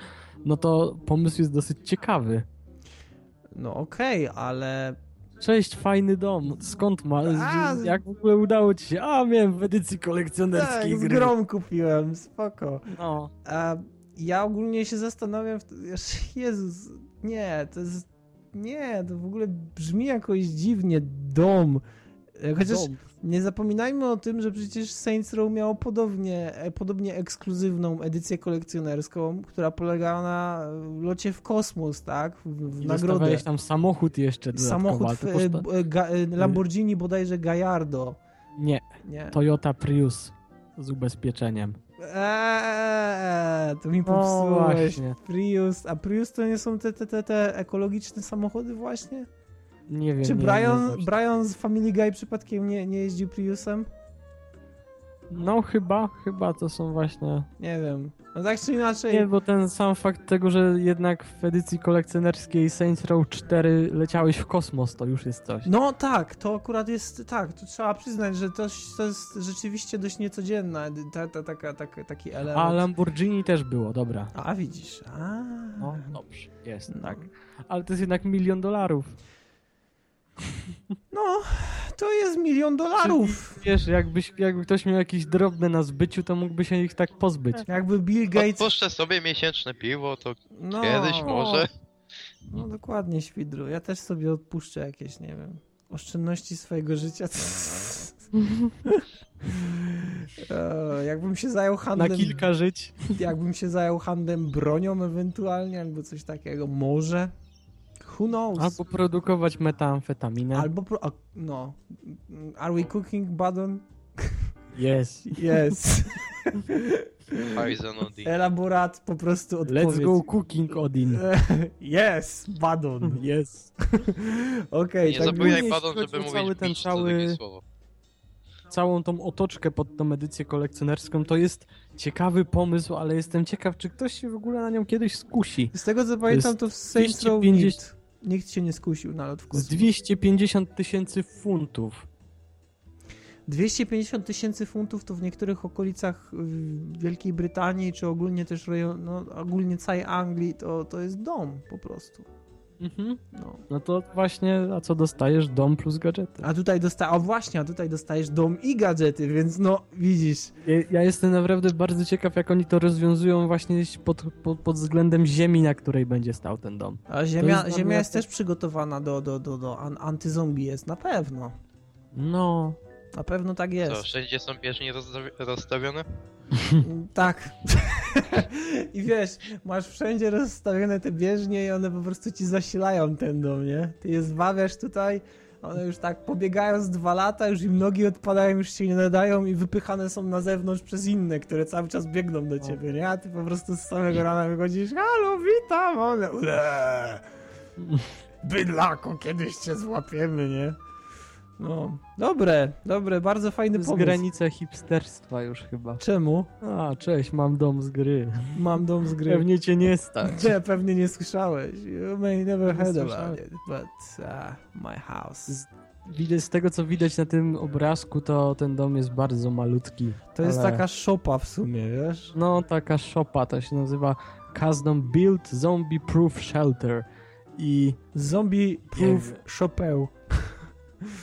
no to pomysł jest dosyć ciekawy. No okej, okay, ale Cześć, fajny dom. Skąd ma? A, jak w ogóle udało ci się? A, miałem w edycji kolekcjonerskiej tak, gry. z grom kupiłem, spoko. No. A, ja ogólnie się zastanawiam, Jezus, nie, to jest, nie, to w ogóle brzmi jakoś dziwnie, dom. Chociaż nie zapominajmy o tym, że przecież Saints Row miało podobnie, e, podobnie ekskluzywną edycję kolekcjonerską, która polegała na locie w kosmos, tak? W, I nagrodę. tam samochód jeszcze Samochód w, e, ga, e, Lamborghini bodajże Gallardo. Nie, nie, Toyota Prius z ubezpieczeniem. Eee, to mi popsułeś. No Prius. A Prius to nie są te, te, te, te ekologiczne samochody właśnie? Nie wiem. Czy nie, Brian, nie Brian z Family Guy przypadkiem nie, nie jeździł Priusem? No chyba, chyba to są właśnie... Nie wiem. No tak czy inaczej... Nie, bo ten sam fakt tego, że jednak w edycji kolekcjonerskiej Saints Row 4 leciałeś w kosmos, to już jest coś. No tak, to akurat jest, tak, to trzeba przyznać, że to, to jest rzeczywiście dość niecodzienna ta, ta, taka, taka, taki element. A Lamborghini też było, dobra. A widzisz, a. No, dobrze, jest, no. tak. Ale to jest jednak milion dolarów. No, to jest milion dolarów. Czyli, wiesz, jakbyś, jakby ktoś miał jakieś drobne na zbyciu, to mógłby się ich tak pozbyć. Jakby Bill Gates... Odpuszczę sobie miesięczne piwo, to no, kiedyś może. No dokładnie, Świdru. Ja też sobie odpuszczę jakieś, nie wiem, oszczędności swojego życia. [laughs] e, jakbym się zajął handlem... Na kilka żyć. Jakbym się zajął handlem bronią ewentualnie, albo coś takiego, może Who knows? Albo produkować metamfetaminę. Albo, pro, no. Are we cooking, Badon? Yes. Yes. Poison Odin. Elaborat po prostu odpowiedź. Let's go cooking Odin. [laughs] yes, Badon. [laughs] Yes. [laughs] Okej, Nie tak zapominaj, Badon, żeby mówić cały ten cały-. Całą tą otoczkę pod tą edycję kolekcjonerską to jest ciekawy pomysł, ale jestem ciekaw, czy ktoś się w ogóle na nią kiedyś skusi. Z tego co pamiętam, to w Saints Row 250 nikt, się nie skusił na lot w Z kosmos. 250 tysięcy funtów. 250 tysięcy funtów to w niektórych okolicach y, Wielkiej Brytanii, czy ogólnie też rejon, no, ogólnie całej Anglii, to, to jest dom po prostu. Mhm. No. No to właśnie, a co dostajesz? Dom plus gadżety. A tutaj dostajesz, o właśnie, a tutaj dostajesz dom i gadżety, więc no widzisz. Ja, ja jestem naprawdę bardzo ciekaw, jak oni to rozwiązują właśnie pod, pod, pod względem ziemi, na której będzie stał ten dom. A ziemia, jest ziemia jest też przygotowana do, do, do, do an- antyzombie jest, na pewno. No, Na pewno tak Co, jest. wszędzie są bieżnie rozstawi- rozstawione? [laughs] Tak. [laughs] I wiesz, masz wszędzie rozstawione te bieżnie i one po prostu ci zasilają ten dom, nie? Ty je zwawiasz tutaj, one już tak pobiegają z dwa lata, już im nogi odpadają, już się nie nadają i wypychane są na zewnątrz przez inne, które cały czas biegną do ciebie, nie? A ty po prostu z samego rana wychodzisz, halo, witam, one, [laughs] bydlako, kiedyś cię złapiemy, nie? No, dobre, dobre, bardzo fajny pomysł. granica hipsterstwa już chyba. Czemu? A, cześć, mam dom z gry. Mam dom z gry. Pewnie cię nie stać. Nie, pewnie nie słyszałeś. You may never heard about it, but uh, my house. Widać, z tego co widać na tym obrazku, to ten dom jest bardzo malutki. To jest ale- taka szopa w sumie, wiesz? No, taka szopa, to się nazywa Custom Built Zombie Proof Shelter. I Zombie proof wiem.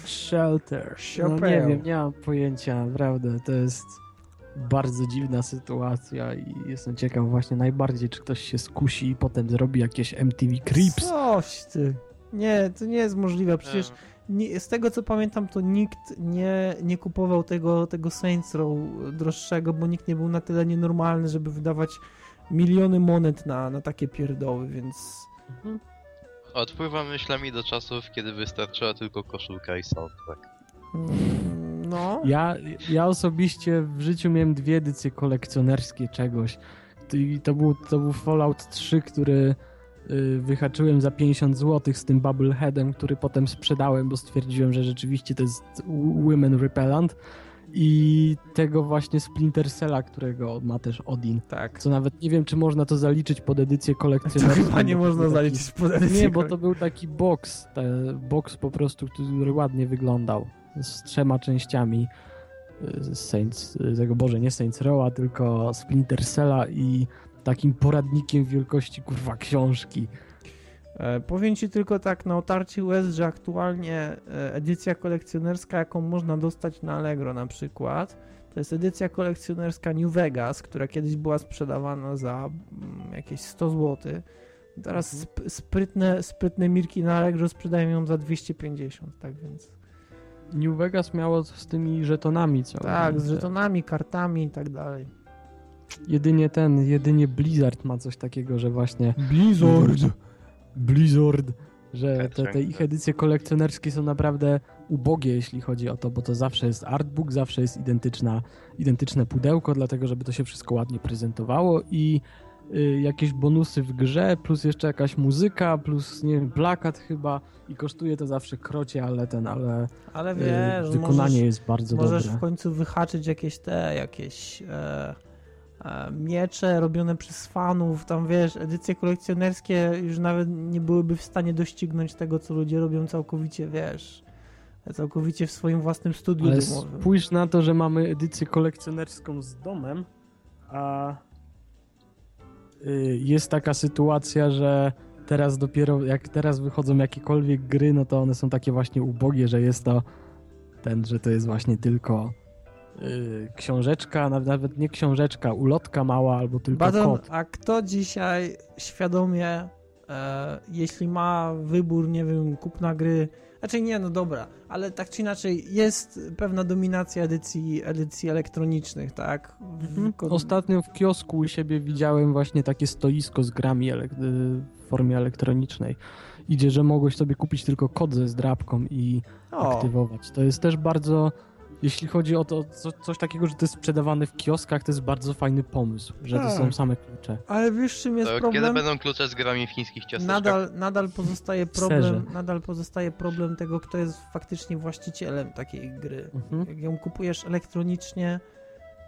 Shelter. No, nie wiem, nie mam pojęcia, naprawdę, to jest bardzo dziwna sytuacja i jestem ciekaw właśnie najbardziej, czy ktoś się skusi i potem zrobi jakieś MTV Creeps. Coś ty. Nie, to nie jest możliwe. Przecież nie, z tego co pamiętam, to nikt nie, nie kupował tego, tego Saints Row droższego, bo nikt nie był na tyle nienormalny, żeby wydawać miliony monet na, na takie pierdoły, więc... Mhm. Odpływam myślami do czasów, kiedy wystarczyła tylko koszulka i soundtrack. mm, No. Ja, ja osobiście w życiu miałem dwie edycje kolekcjonerskie czegoś. I to był, to był Fallout 3, który y, wyhaczyłem za 50 zł z tym Bubbleheadem, który potem sprzedałem, bo stwierdziłem, że rzeczywiście to jest Women Repellent. I tego właśnie Splinter Cella, którego ma też Odin. Tak. Co nawet nie wiem, czy można to zaliczyć pod edycję To kolekcjonerską. chyba nie można taki- zaliczyć pod edycję Nie, bo to był taki box, te, box po prostu, który ładnie wyglądał. Z trzema częściami y, Saints, y, tego Boże, nie Saints Row'a, tylko Splinter Cella i takim poradnikiem wielkości kurwa książki. E, powiem ci tylko tak na otarcie łez, że aktualnie e, edycja kolekcjonerska, jaką można dostać na Allegro na przykład, to jest edycja kolekcjonerska New Vegas, która kiedyś była sprzedawana za mm, jakieś 100 zł. Teraz Mhm. sp- sprytne, sprytne mirki na Allegro sprzedają ją za 250, tak więc. New Vegas miało z tymi żetonami co? Tak, z żetonami, kartami i tak dalej. Jedynie ten, jedynie Blizzard ma coś takiego, że właśnie Blizzard! Blizzard, że te, te Headshot. ich edycje kolekcjonerskie są naprawdę ubogie, jeśli chodzi o to, bo to zawsze jest artbook, zawsze jest identyczna, identyczne pudełko, dlatego żeby to się wszystko ładnie prezentowało i y, jakieś bonusy w grze, plus jeszcze jakaś muzyka, plus nie wiem, plakat chyba i kosztuje to zawsze krocie, ale ten, ale Ale y, wiesz, wykonanie możesz, jest bardzo możesz dobre. w końcu wyhaczyć jakieś te, jakieś e, miecze robione przez fanów, tam wiesz, edycje kolekcjonerskie już nawet nie byłyby w stanie doścignąć tego, co ludzie robią całkowicie, wiesz, całkowicie w swoim własnym studiu Ale domowym. spójrz na to, że mamy edycję kolekcjonerską z domem, a y, jest taka sytuacja, że teraz dopiero, jak teraz wychodzą jakiekolwiek gry, no to one są takie właśnie ubogie, że jest to ten, że to jest właśnie tylko y, książeczka, naw- nawet nie książeczka, ulotka mała albo tylko Badon, kod. a kto dzisiaj świadomie E, jeśli ma wybór, nie wiem, kupna gry, znaczy nie, no dobra, ale tak czy inaczej jest pewna dominacja edycji, edycji elektronicznych, tak? Mhm. Ostatnio w kiosku u siebie widziałem właśnie takie stoisko z grami w formie elektronicznej. Idzie, że mogłeś sobie kupić tylko kod ze zdrabką i o. aktywować. To jest też bardzo jeśli chodzi o to, co, coś takiego, że to jest sprzedawane w kioskach, to jest bardzo fajny pomysł, że to są tak. same klucze. Ale wiesz, czym jest to problem? Kiedy będą klucze z grami w chińskich ciasteczkach? Nadal, nadal pozostaje [laughs] problem, nadal pozostaje problem tego, kto jest faktycznie właścicielem takiej gry. Mhm. Jak ją kupujesz elektronicznie,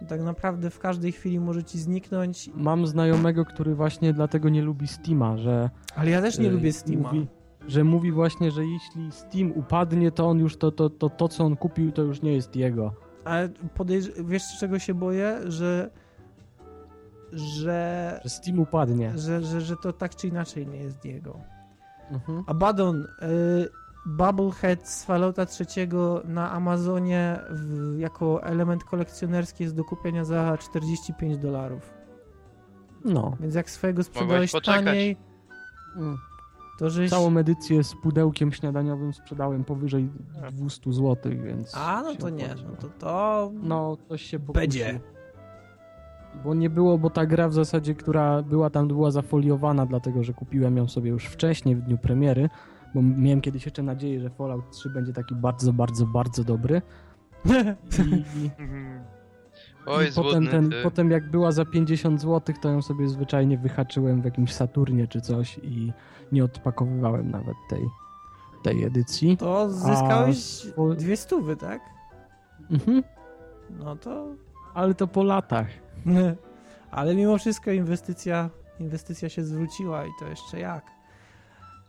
tak naprawdę w każdej chwili może ci zniknąć. Mam znajomego, który właśnie dlatego nie lubi Steama, że... Ale ja też nie y, lubię Steama. Mówi, że mówi właśnie, że jeśli Steam upadnie, to on już to, to, to, to co on kupił, to już nie jest jego. Ale podejrz- wiesz czego się boję? Że że... Że Steam upadnie. Że, że, że to tak czy inaczej nie jest jego. Mhm. Abaddon, y, Bubblehead z Fallouta trzeciego na Amazonie w, jako element kolekcjonerski jest do kupienia za 45 dolarów. No. Więc jak swojego sprzedałeś taniej... Mm. To żeś... Całą edycję z pudełkiem śniadaniowym sprzedałem powyżej 200 zł, więc... A, no to nie, no to to... No, to się pokusi. Będzie. Bo nie było, bo ta gra w zasadzie, która była tam, była zafoliowana, dlatego że kupiłem ją sobie już wcześniej, w dniu premiery, bo miałem kiedyś jeszcze nadzieję, że Fallout 3 będzie taki bardzo, bardzo, bardzo dobry. [laughs] I, Oj, I potem, ten, potem jak była za 50 zł, to ją sobie zwyczajnie wyhaczyłem w jakimś Saturnie czy coś i nie odpakowywałem nawet tej, tej edycji. To zyskałeś A... dwie stówy, tak? Mhm. No to... Ale to po latach. [laughs] Ale mimo wszystko inwestycja, inwestycja się zwróciła i to jeszcze jak.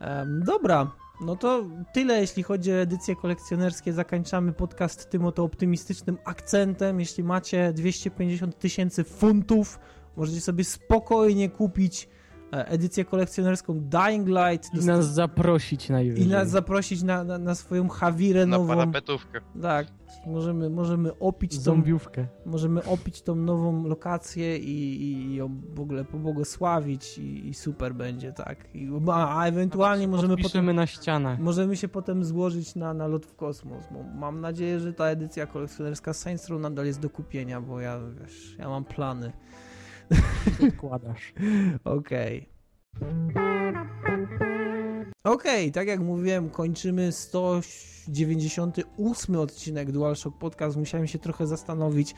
Um, dobra, no to tyle, jeśli chodzi o edycje kolekcjonerskie. Zakończamy podcast tym oto optymistycznym akcentem. Jeśli macie 250 tysięcy funtów, możecie sobie spokojnie kupić edycję kolekcjonerską Dying Light. I nas zaprosić najwyżej. I nas zaprosić na, na, na swoją Hawirę na nową. Na parapetówkę. Tak, możemy, możemy opić Zombiówkę. Tą, możemy opić tą nową lokację i, i ją w ogóle pobłogosławić i, i super będzie, tak. I, a, a ewentualnie możemy potem... na ścianach. Możemy się potem złożyć na, na lot w kosmos, bo mam nadzieję, że ta edycja kolekcjonerska Saints Row nadal jest do kupienia, bo ja, wiesz, ja mam plany. Odkładasz. [laughs] Okej. Okej, okay, tak jak mówiłem, kończymy 198 odcinek DualShock Podcast. Musiałem się trochę zastanowić.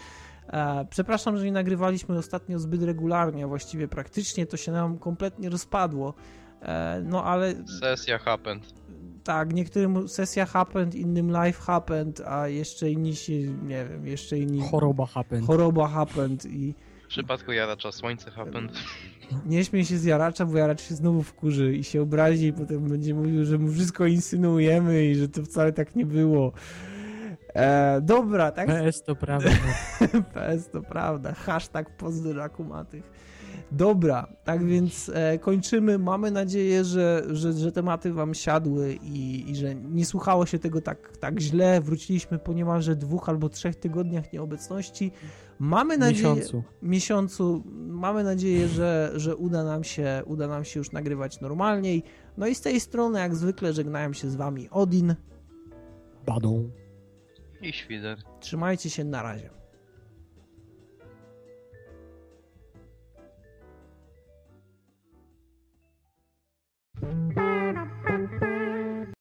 E, przepraszam, że nie nagrywaliśmy ostatnio zbyt regularnie, właściwie praktycznie to się nam kompletnie rozpadło. E, no ale. Sesja happened. Tak, niektórym sesja happened, innym live happened, a jeszcze inni się, nie wiem, jeszcze inni. Choroba happened. Choroba happened i przypadku jaracza słońce happened. [laughs] Nie śmiej się z jaracza, bo jaracz się znowu wkurzy i się obrazi i potem będzie mówił, że mu wszystko insynuujemy i że to wcale tak nie było. E, dobra, tak? PS to prawda. [laughs] PS to prawda. Hashtag pozdro akumatych. Dobra, tak więc e, kończymy. Mamy nadzieję, że, że, że tematy wam siadły i, i, że nie słuchało się tego tak, tak źle. Wróciliśmy po niemalże dwóch albo trzech tygodniach nieobecności. Mamy nadzieję, miesiącu. miesiącu mamy nadzieję, że, że uda, nam się, uda nam się już nagrywać normalniej. No i z tej strony, jak zwykle, żegnają się z wami Odin. Badą. I Świder. Trzymajcie się, na razie.